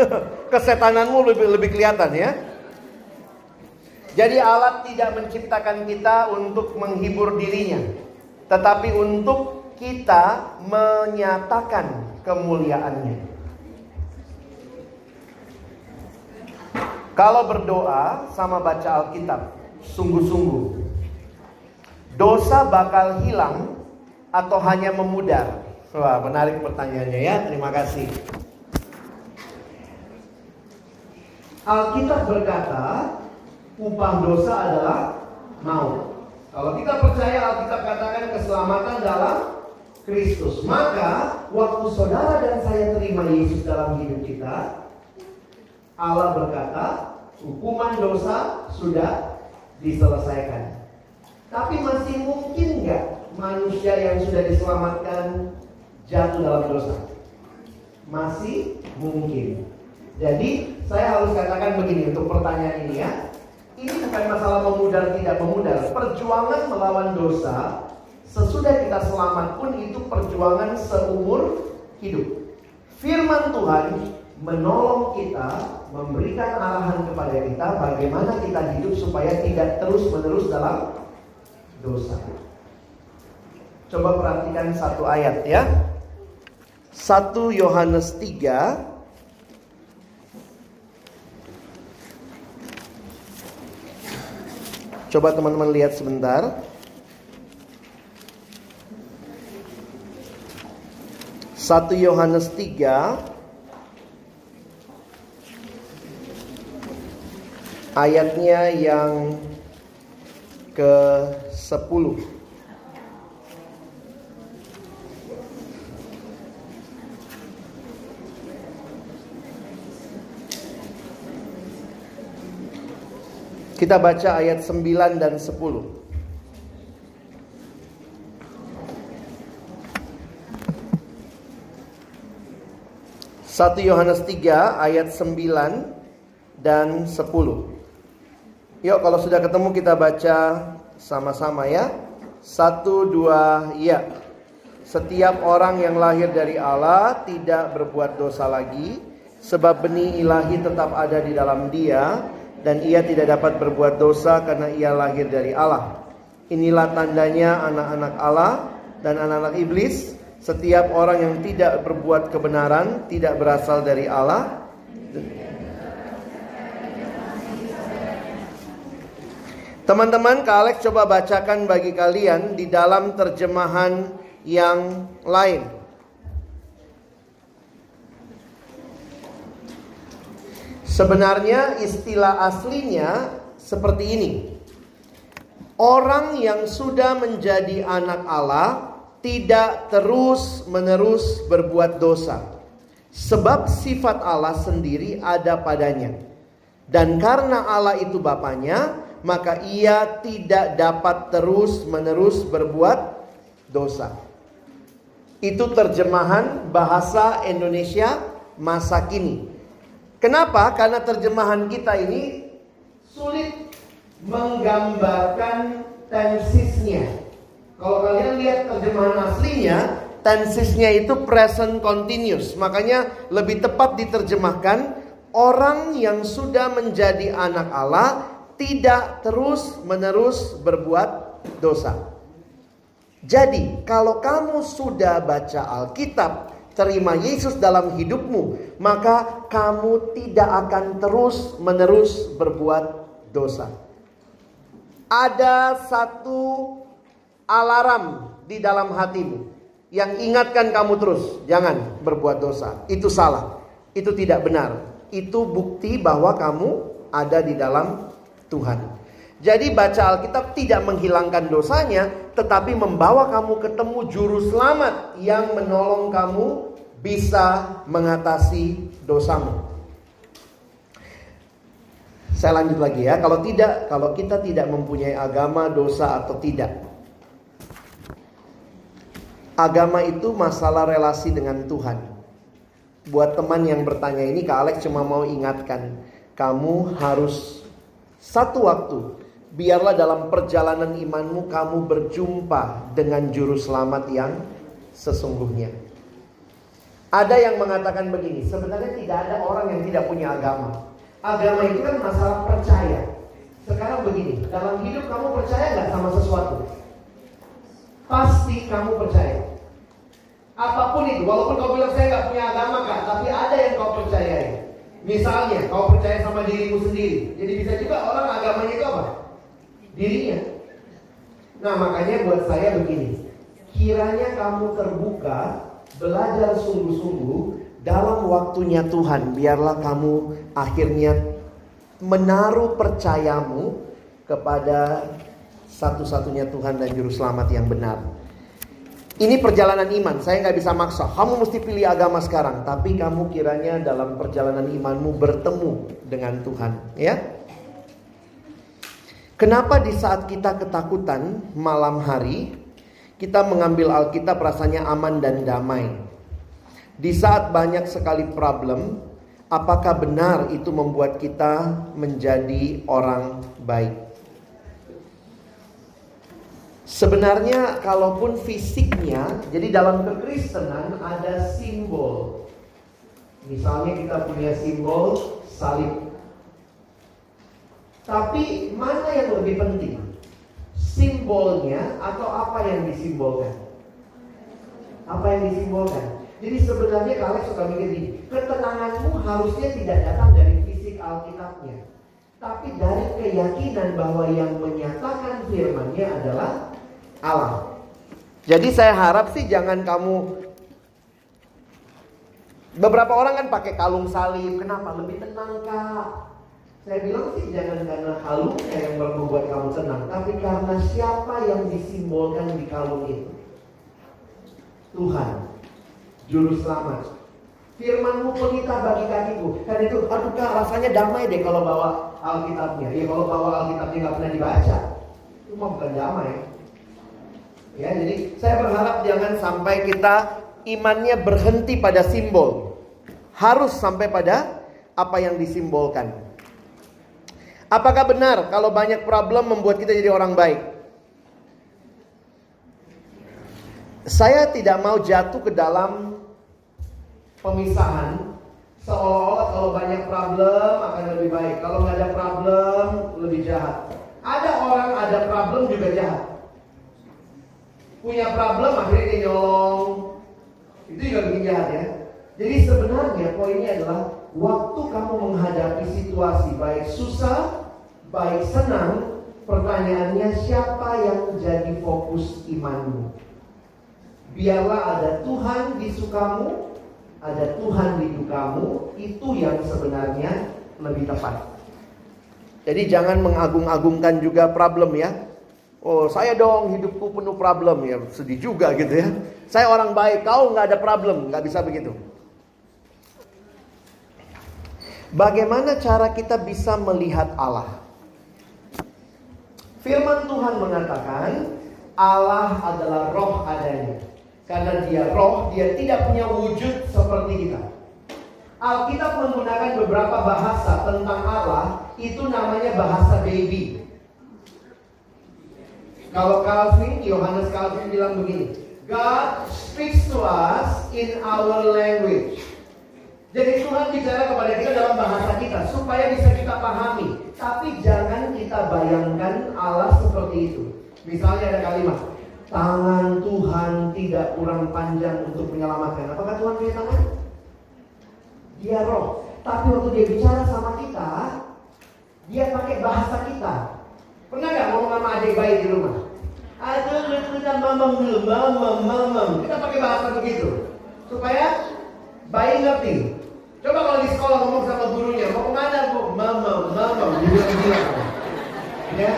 [laughs] Kesetananmu lebih lebih kelihatan ya. Jadi Allah tidak menciptakan kita untuk menghibur dirinya, tetapi untuk kita menyatakan kemuliaannya. Kalau berdoa sama baca Alkitab, sungguh-sungguh. Dosa bakal hilang atau hanya memudar? Wah, menarik pertanyaannya ya. Terima kasih. Alkitab berkata, upah dosa adalah maut. Kalau kita percaya Alkitab katakan keselamatan dalam Kristus, maka waktu saudara dan saya terima Yesus dalam hidup kita, Allah berkata, hukuman dosa sudah diselesaikan. Tapi masih mungkin nggak manusia yang sudah diselamatkan jatuh dalam dosa? Masih mungkin. Jadi saya harus katakan begini untuk pertanyaan ini ya. Ini bukan masalah memudar tidak memudar. Perjuangan melawan dosa sesudah kita selamat pun itu perjuangan seumur hidup. Firman Tuhan menolong kita, memberikan arahan kepada kita bagaimana kita hidup supaya tidak terus-menerus dalam dosa. Coba perhatikan satu ayat ya. 1 Yohanes 3 Coba teman-teman lihat sebentar. 1 Yohanes 3 ayatnya yang ke-10. Kita baca ayat 9 dan 10. Satu Yohanes 3 ayat 9 dan 10. Yuk kalau sudah ketemu kita baca sama-sama ya. Satu dua ya. Setiap orang yang lahir dari Allah tidak berbuat dosa lagi, sebab benih ilahi tetap ada di dalam dia, dan ia tidak dapat berbuat dosa karena ia lahir dari Allah. Inilah tandanya anak-anak Allah dan anak-anak iblis. Setiap orang yang tidak berbuat kebenaran tidak berasal dari Allah. Teman-teman, Kak Alex coba bacakan bagi kalian di dalam terjemahan yang lain. Sebenarnya istilah aslinya seperti ini. Orang yang sudah menjadi anak Allah tidak terus-menerus berbuat dosa. Sebab sifat Allah sendiri ada padanya. Dan karena Allah itu Bapaknya, maka ia tidak dapat terus-menerus berbuat dosa. Itu terjemahan bahasa Indonesia masa kini. Kenapa? Karena terjemahan kita ini sulit menggambarkan tensisnya. Kalau kalian lihat terjemahan aslinya, tensisnya itu present continuous. Makanya lebih tepat diterjemahkan orang yang sudah menjadi anak Allah tidak terus-menerus berbuat dosa. Jadi, kalau kamu sudah baca Alkitab, terima Yesus dalam hidupmu, maka kamu tidak akan terus-menerus berbuat dosa. Ada satu alarm di dalam hatimu. yang ingatkan kamu terus, jangan berbuat dosa. Itu salah. Itu tidak benar. Itu bukti bahwa kamu ada di dalam Tuhan. Jadi baca Alkitab tidak menghilangkan dosanya, tetapi membawa kamu ketemu juru selamat yang menolong kamu bisa mengatasi dosamu. Saya lanjut lagi ya, kalau tidak, kalau kita tidak mempunyai agama, dosa atau tidak. Agama itu masalah relasi dengan Tuhan. Buat teman yang bertanya ini, Kak Alex cuma mau ingatkan, kamu harus satu waktu biarlah dalam perjalanan imanmu kamu berjumpa dengan juru selamat yang sesungguhnya. Ada yang mengatakan begini, sebenarnya tidak ada orang yang tidak punya agama. Agama itu kan masalah percaya. Sekarang begini, dalam hidup kamu percaya nggak sama sesuatu? Pasti kamu percaya. Apa pun itu, walaupun kau bilang saya nggak punya agama kak, tapi ada yang kau percayai. Misalnya, kau percaya sama dirimu sendiri. Jadi bisa juga orang agamanya itu apa? dirinya. Nah makanya buat saya begini, kiranya kamu terbuka, belajar sungguh-sungguh dalam waktunya Tuhan, biarlah kamu akhirnya menaruh percayamu kepada satu-satunya Tuhan dan Juru Selamat yang benar. Ini perjalanan iman, saya nggak bisa maksa. Kamu mesti pilih agama sekarang, tapi kamu kiranya dalam perjalanan imanmu bertemu dengan Tuhan, ya. Kenapa di saat kita ketakutan malam hari, kita mengambil Alkitab rasanya aman dan damai? Di saat banyak sekali problem, apakah benar itu membuat kita menjadi orang baik? Sebenarnya kalaupun fisiknya, jadi dalam kekristenan ada simbol. Misalnya kita punya simbol salib tapi mana yang lebih penting? Simbolnya atau apa yang disimbolkan? Apa yang disimbolkan? Jadi sebenarnya kalau suka mikir ini, ketenanganmu harusnya tidak datang dari fisik Alkitabnya. Tapi dari keyakinan bahwa yang menyatakan firmannya adalah Allah. Jadi saya harap sih jangan kamu Beberapa orang kan pakai kalung salib, kenapa? Lebih tenang kak saya bilang sih jangan karena kalungnya yang membuat kamu tenang, tapi karena siapa yang disimbolkan di kalung itu. Tuhan, Juru Selamat. Firmanmu pelita bagi kakiku. Dan itu, aduh kak rasanya damai deh kalau bawa Alkitabnya. Ya kalau bawa Alkitabnya nggak pernah dibaca. Itu mah bukan damai. Ya, jadi saya berharap jangan sampai kita imannya berhenti pada simbol. Harus sampai pada apa yang disimbolkan. Apakah benar kalau banyak problem membuat kita jadi orang baik? Saya tidak mau jatuh ke dalam pemisahan seolah-olah kalau banyak problem akan lebih baik. Kalau nggak ada problem lebih jahat. Ada orang ada problem juga jahat. Punya problem akhirnya dia nyolong. Itu juga bikin jahat ya. Jadi sebenarnya poinnya adalah waktu kamu menghadapi situasi baik susah, baik senang, pertanyaannya siapa yang jadi fokus imanmu? Biarlah ada Tuhan di sukamu, ada Tuhan di dukamu, itu yang sebenarnya lebih tepat. Jadi jangan mengagung-agungkan juga problem ya. Oh saya dong hidupku penuh problem ya sedih juga gitu ya. Saya orang baik, kau nggak ada problem, nggak bisa begitu. Bagaimana cara kita bisa melihat Allah? Firman Tuhan mengatakan Allah adalah roh adanya. Karena dia roh, dia tidak punya wujud seperti kita. Alkitab menggunakan beberapa bahasa tentang Allah, itu namanya bahasa baby. Kalau Calvin, Yohanes Calvin bilang begini, God speaks to us in our language. Jadi Tuhan bicara kepada kita dalam bahasa kita supaya bisa kita pahami. Tapi jangan kita bayangkan Allah seperti itu. Misalnya ada kalimat, tangan Tuhan tidak kurang panjang untuk menyelamatkan. Apakah Tuhan punya tangan? Dia roh. Tapi waktu dia bicara sama kita, dia pakai bahasa kita. Pernah nggak ngomong sama adik bayi di rumah? Aduh, mau mamam dulu, mamam, mamam. Kita pakai bahasa begitu. Supaya bayi ngerti. Coba kalau di sekolah ngomong sama gurunya, mau ke mana bu? Mamam, mamam, gila-gila. Ya.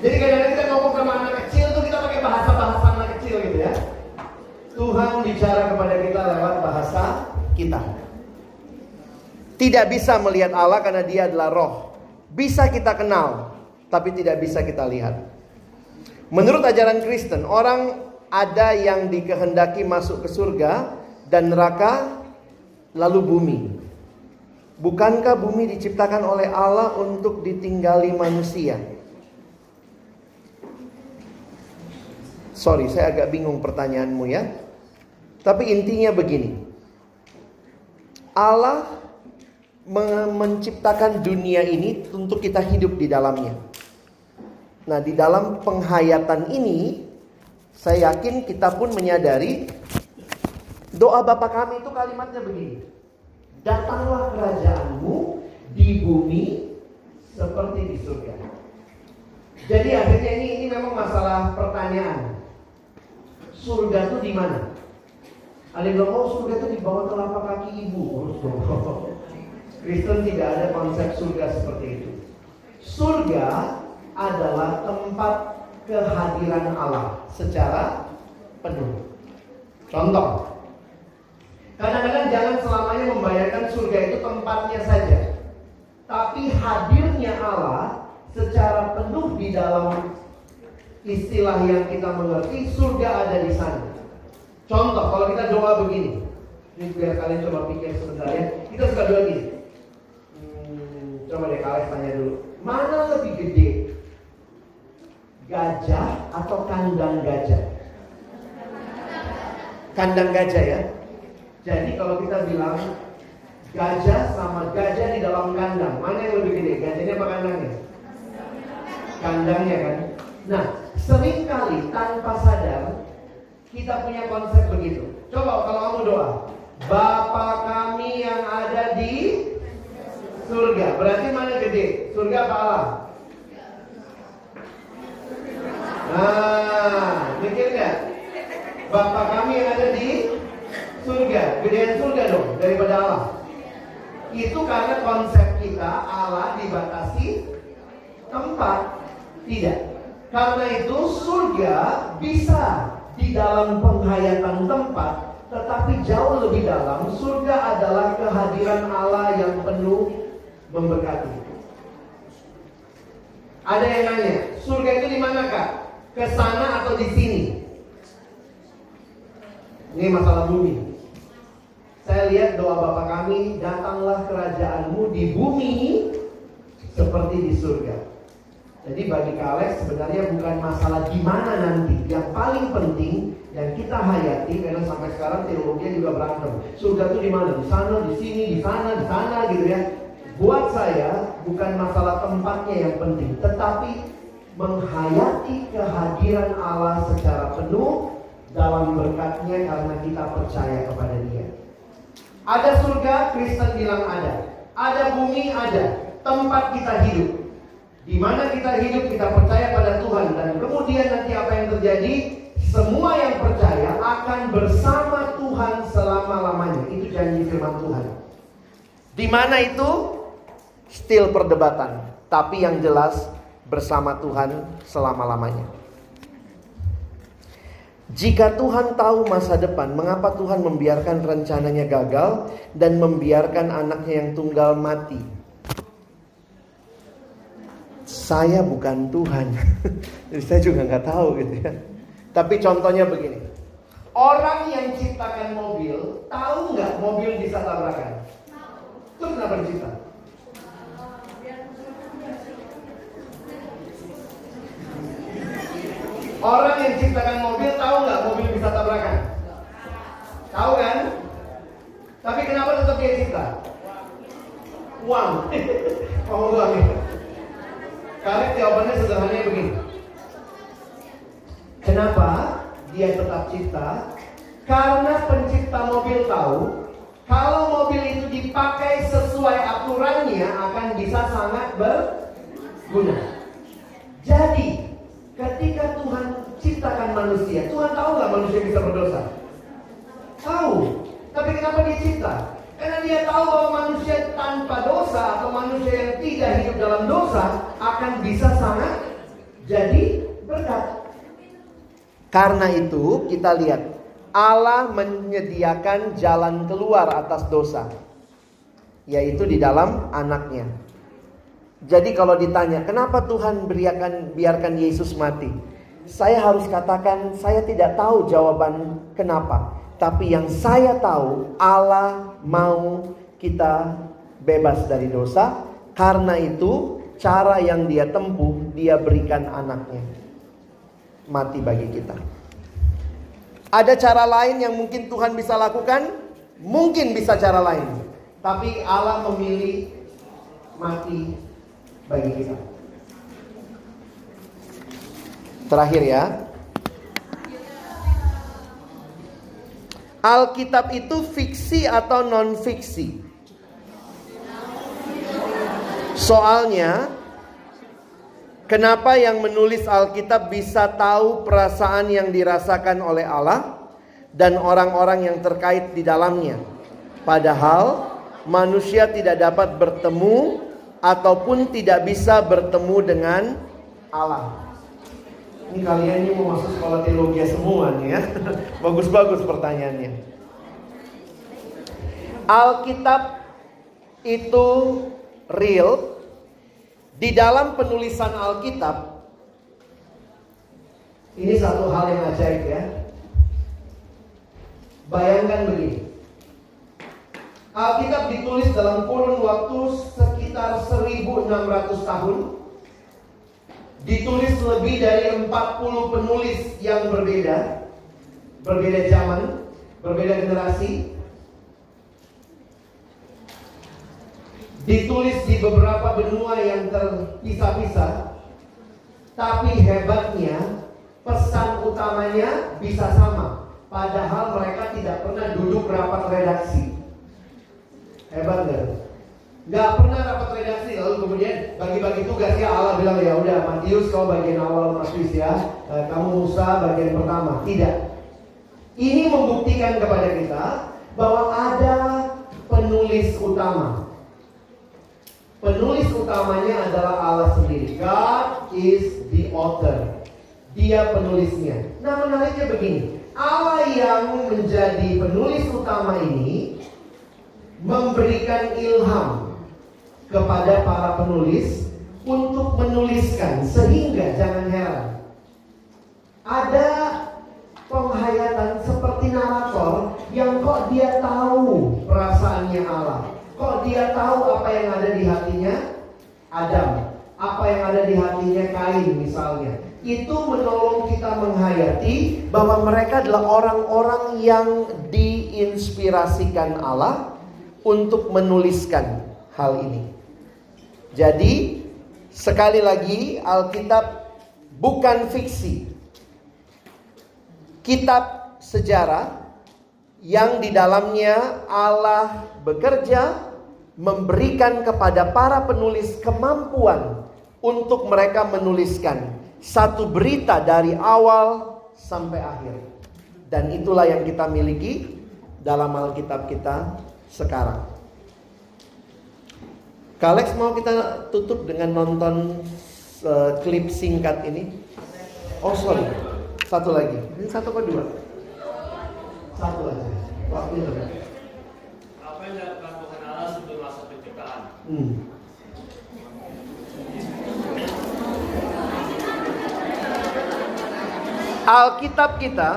Jadi kadang-kadang kita ngomong sama anak kecil tuh kita pakai bahasa-bahasa anak kecil gitu ya. Tuhan bicara kepada kita lewat bahasa kita. Tidak bisa melihat Allah karena dia adalah roh. Bisa kita kenal, tapi tidak bisa kita lihat. Menurut ajaran Kristen, orang ada yang dikehendaki masuk ke surga dan neraka lalu bumi. Bukankah bumi diciptakan oleh Allah untuk ditinggali manusia? Sorry, saya agak bingung pertanyaanmu ya. Tapi intinya begini. Allah menciptakan dunia ini untuk kita hidup di dalamnya. Nah, di dalam penghayatan ini, saya yakin kita pun menyadari doa Bapa kami itu kalimatnya begini. Datanglah kerajaanmu di bumi seperti di surga. Jadi akhirnya ini ini memang masalah pertanyaan. Surga itu di mana? Ada yang bilang, oh surga itu di bawah telapak kaki ibu. [laughs] Kristen tidak ada konsep surga seperti itu. Surga adalah tempat kehadiran Allah secara penuh. Contoh, kadang-kadang jangan selamanya membayangkan surga itu tempatnya saja, tapi hadirnya Allah secara penuh di dalam istilah yang kita mengerti, surga ada di sana. Contoh, kalau kita doa begini, ini biar kalian coba pikir sebentar ya. Kita suka doa gini. Coba deh kalian tanya dulu, mana lebih gede? Gajah atau kandang gajah? Kandang gajah ya. Jadi kalau kita bilang gajah sama gajah di dalam kandang, mana yang lebih gede? Gajahnya apa kandangnya? Kandangnya kan. Nah, sering kali tanpa sadar kita punya konsep begitu. Coba kalau kamu doa, Bapa kami yang ada di surga. Berarti mana gede? Surga apa Allah? Nah, mikir nggak? Bapa kami yang ada di surga, gedean surga dong daripada Allah. Itu karena konsep kita Allah dibatasi tempat, tidak. Karena itu surga bisa di dalam penghayatan tempat, tetapi jauh lebih dalam, surga adalah kehadiran Allah yang penuh memberkati. Ada yang nanya, surga itu di mana kak? Ke sana atau di sini? Ini masalah bumi. Saya lihat doa Bapak kami, datanglah kerajaanmu di bumi seperti di surga. Jadi bagi Kalex sebenarnya bukan masalah di mana nanti. Yang paling penting yang kita hayati karena sampai sekarang teologinya juga berantem. Surga itu di mana? Di sana, di sini, di sana, di sana gitu ya. Buat saya bukan masalah tempatnya yang penting, tetapi menghayati kehadiran Allah secara penuh dalam berkatnya karena kita percaya kepada Dia. Ada surga, Kristen bilang ada. Ada bumi, ada. Tempat kita hidup. Di mana kita hidup, kita percaya pada Tuhan. Dan kemudian nanti apa yang terjadi? Semua yang percaya akan bersama Tuhan selama-lamanya. Itu janji firman Tuhan. Di mana itu? Still perdebatan. Tapi yang jelas bersama Tuhan selama-lamanya. Jika Tuhan tahu masa depan, mengapa Tuhan membiarkan rencananya gagal dan membiarkan anaknya yang tunggal mati? Saya bukan Tuhan, [laughs] jadi saya juga nggak tahu gitu ya. Tapi contohnya begini, orang yang ciptakan mobil tahu nggak mobil bisa tabrakan? Terus kenapa dicipta? Orang yang ciptakan mobil tahu nggak mobil bisa tabrakan? Tahu kan? Tapi kenapa tetap dia cipta? Uang. [laughs] Mau uang ya? Karena jawabannya sederhananya begini. Kenapa dia tetap cipta? Karena pencipta mobil tahu kalau mobil itu dipakai sesuai aturannya akan bisa sangat berguna. Jadi manusia. Tuhan tahu nggak manusia bisa berdosa? Tahu. Tapi kenapa dia cipta? Karena dia tahu bahwa manusia tanpa dosa atau manusia yang tidak hidup dalam dosa akan bisa sangat jadi berkat. Karena itu kita lihat Allah menyediakan jalan keluar atas dosa yaitu di dalam anaknya. Jadi kalau ditanya, kenapa Tuhan biarkan biarkan Yesus mati? Saya harus katakan saya tidak tahu jawaban kenapa. Tapi yang saya tahu Allah mau kita bebas dari dosa. Karena itu cara yang dia tempuh dia berikan anaknya. Mati bagi kita. Ada cara lain yang mungkin Tuhan bisa lakukan? Mungkin bisa cara lain. Tapi Allah memilih mati bagi kita. Terakhir ya. Alkitab itu fiksi atau non fiksi? Soalnya Kenapa yang menulis Alkitab bisa tahu perasaan yang dirasakan oleh Allah dan orang-orang yang terkait di dalamnya? Padahal manusia tidak dapat bertemu ataupun tidak bisa bertemu dengan Allah. Ini kalian ini mau masuk sekolah teologi semua nih ya. [laughs] Bagus-bagus pertanyaannya. Alkitab itu real di dalam penulisan Alkitab, ini satu hal yang ajaib ya. Bayangkan begini. Alkitab ditulis dalam kurun waktu sekitar 1600 tahun. Ditulis lebih dari 40 penulis yang berbeda. Berbeda zaman, berbeda generasi. ditulis di beberapa benua yang terpisah-pisah, tapi hebatnya pesan utamanya bisa sama, padahal mereka tidak pernah duduk rapat redaksi. Hebat nggak? Nggak pernah rapat redaksi lalu kemudian bagi-bagi tugas ya Allah bilang ya udah Matius kau bagian awal Matius ya, eh, kamu Musa bagian pertama. Tidak. Ini membuktikan kepada kita bahwa ada penulis utama Penulis utamanya adalah Allah sendiri. God is the author. Dia penulisnya. Nah menariknya begini. Allah yang menjadi penulis utama ini memberikan ilham kepada para penulis untuk menuliskan sehingga jangan heran ada penghayatan seperti narator yang kok dia tahu perasaannya Allah Kok dia tahu apa yang ada di hatinya Adam? Apa yang ada di hatinya Kain misalnya? Itu menolong kita menghayati bahwa mereka adalah orang-orang yang diinspirasikan Allah untuk menuliskan hal ini. Jadi, sekali lagi Alkitab bukan fiksi. Kitab sejarah yang di dalamnya Allah bekerja memberikan kepada para penulis kemampuan untuk mereka menuliskan satu berita dari awal sampai akhir. Dan itulah yang kita miliki dalam Alkitab kita sekarang. Kalex mau kita tutup dengan nonton uh, klip singkat ini. Oh sorry, satu lagi. Ini satu atau dua? Satu aja. Waktunya Apa yang dilakukan Allah sebelum masa penciptaan? Hmm. Alkitab kita,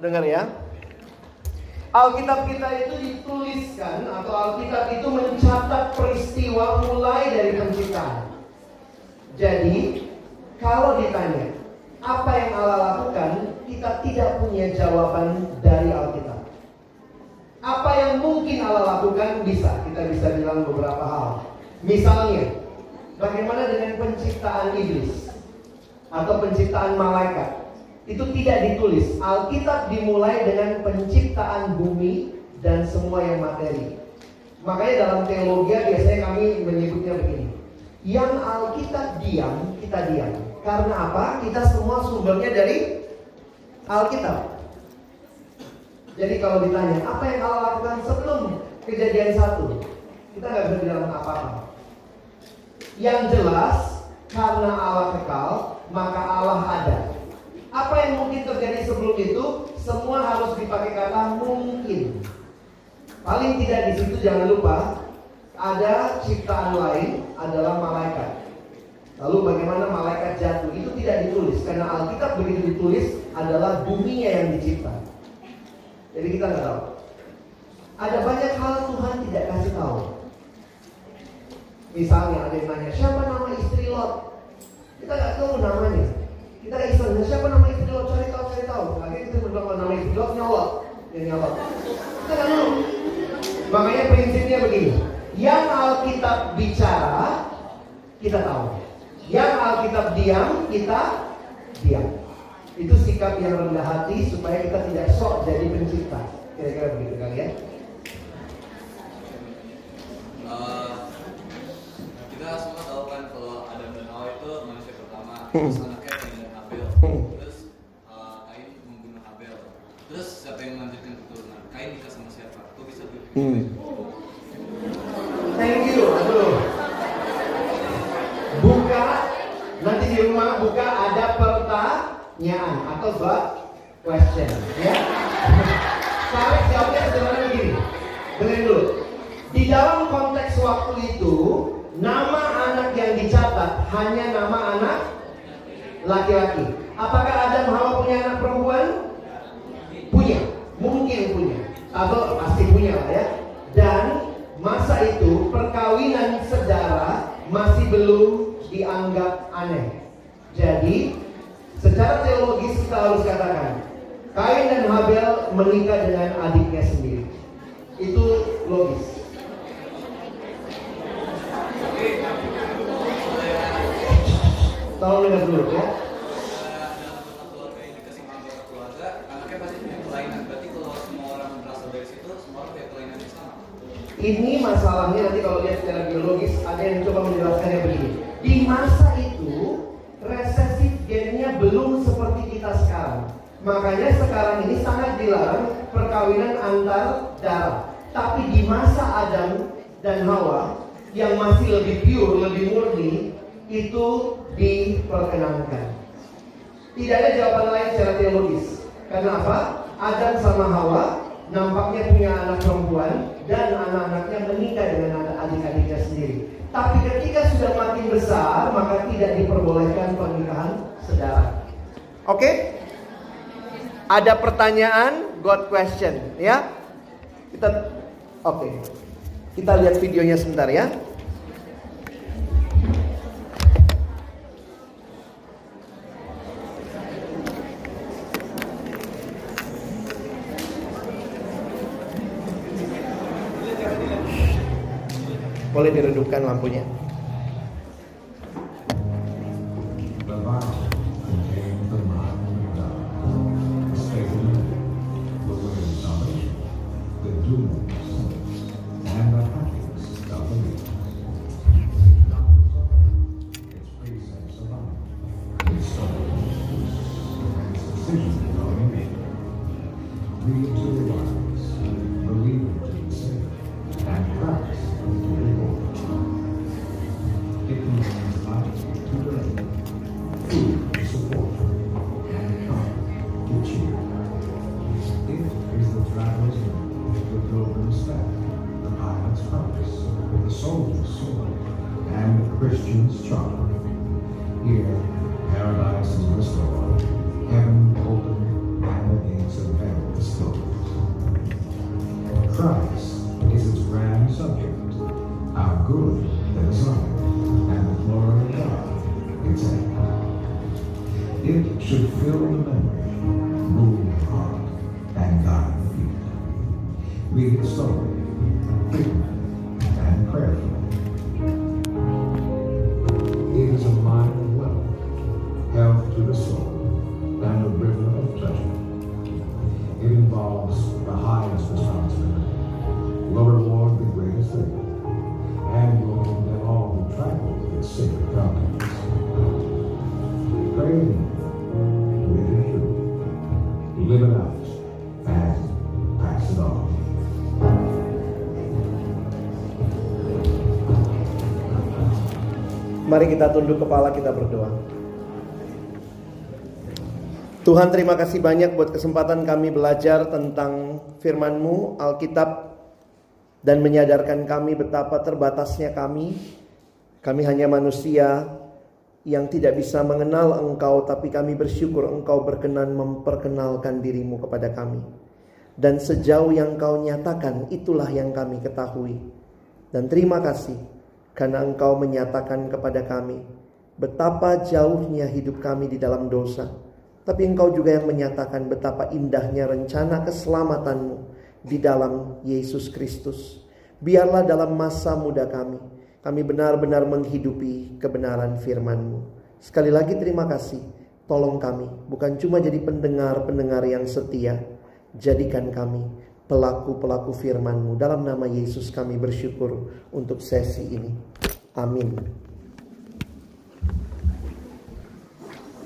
dengar ya. Alkitab kita itu dituliskan atau Alkitab itu mencatat peristiwa mulai dari penciptaan. Jadi, kalau ditanya apa yang Allah lakukan, kita tidak punya jawaban dari Alkitab. Apa yang mungkin Allah lakukan bisa, kita bisa bilang beberapa hal. Misalnya, bagaimana dengan penciptaan iblis atau penciptaan malaikat? Itu tidak ditulis. Alkitab dimulai dengan penciptaan bumi dan semua yang materi. Makanya dalam teologi biasanya kami menyebutnya begini. Yang Alkitab diam, kita diam. Karena apa? Kita semua sumbernya dari Alkitab. Jadi kalau ditanya, apa yang Allah lakukan sebelum kejadian satu? Kita nggak bisa bilang apa-apa. Yang jelas, karena Allah kekal, maka Allah ada. Apa yang mungkin terjadi sebelum itu, semua harus dipakai kata mungkin. Paling tidak di situ jangan lupa ada ciptaan lain adalah malaikat. Lalu bagaimana malaikat jatuh itu tidak ditulis karena Alkitab begitu ditulis adalah buminya yang dicipta. Jadi kita nggak tahu. Ada banyak hal Tuhan tidak kasih tahu. Misalnya ada yang nanya siapa nama istri Lot. Kita nggak tahu namanya. Kita iseng siapa nama istri Lot cari tahu cari tahu. Lagi kita berdoa nama istri Lot nyolot, ya nyolot. Kita tahu. Makanya prinsipnya begini. Yang Alkitab bicara kita tahu. Yang Alkitab diam kita diam. Itu sikap yang rendah hati supaya kita tidak sok jadi pencipta. Kira-kira begitu kali ya. Eh, kita semua tahu kan kalau Adam dan Hawa itu manusia pertama, terus anaknya Kain eh, membunuh Habel, terus siapa yang melanjutkan keturunan? Kain nikah sama siapa? Kok bisa begitu? Hmm. Thank you. Aduh. Buka nanti di rumah buka ada pertanyaan atau buat question ya. Tarik jawabnya sederhana begini. Dengerin dulu. Di dalam konteks waktu itu, nama anak yang dicatat hanya nama anak laki-laki. Apakah Adam Hawa punya anak perempuan? Punya, mungkin punya, atau pasti punya lah ya. Dan masa itu perkawinan sedara masih belum dianggap aneh. Jadi, secara teologis kita harus katakan, Kain dan Habel menikah dengan adiknya sendiri. Itu logis. Tolong dengar dulu ya. dalam satu keluarga yang dikasih anggota keluarga, anaknya pasti punya kelainan. Berarti kalau semua orang berasal dari situ, semua orang punya kelainan yang sama. Ini masalahnya nanti kalau lihat secara biologis ada yang coba menjelaskannya begini. Di masa itu resesif gennya belum seperti kita sekarang. Makanya sekarang ini sangat dilarang perkawinan antar darah. Tapi di masa Adam dan Hawa yang masih lebih pure, lebih murni itu diperkenankan. Tidak ada jawaban lain secara teologis. Karena apa? Adam sama Hawa nampaknya punya anak perempuan dan anak-anaknya menikah dengan anak adik-adiknya sendiri. Tapi ketika sudah makin besar, maka tidak diperbolehkan pernikahan saudara. Oke? Ada pertanyaan, God question, ya? Kita oke. Kita lihat videonya sebentar ya. Boleh diredupkan lampunya. Mari kita tunduk kepala kita berdoa. Tuhan terima kasih banyak buat kesempatan kami belajar tentang firman-Mu, Alkitab, dan menyadarkan kami betapa terbatasnya kami. Kami hanya manusia yang tidak bisa mengenal Engkau, tapi kami bersyukur Engkau berkenan memperkenalkan dirimu kepada kami. Dan sejauh yang Engkau nyatakan, itulah yang kami ketahui. Dan terima kasih karena Engkau menyatakan kepada kami betapa jauhnya hidup kami di dalam dosa. Tapi Engkau juga yang menyatakan betapa indahnya rencana keselamatanmu di dalam Yesus Kristus. Biarlah dalam masa muda kami, kami benar-benar menghidupi kebenaran firman-Mu. Sekali lagi terima kasih. Tolong kami bukan cuma jadi pendengar-pendengar yang setia. Jadikan kami pelaku-pelaku firman-Mu. Dalam nama Yesus kami bersyukur untuk sesi ini. Amin.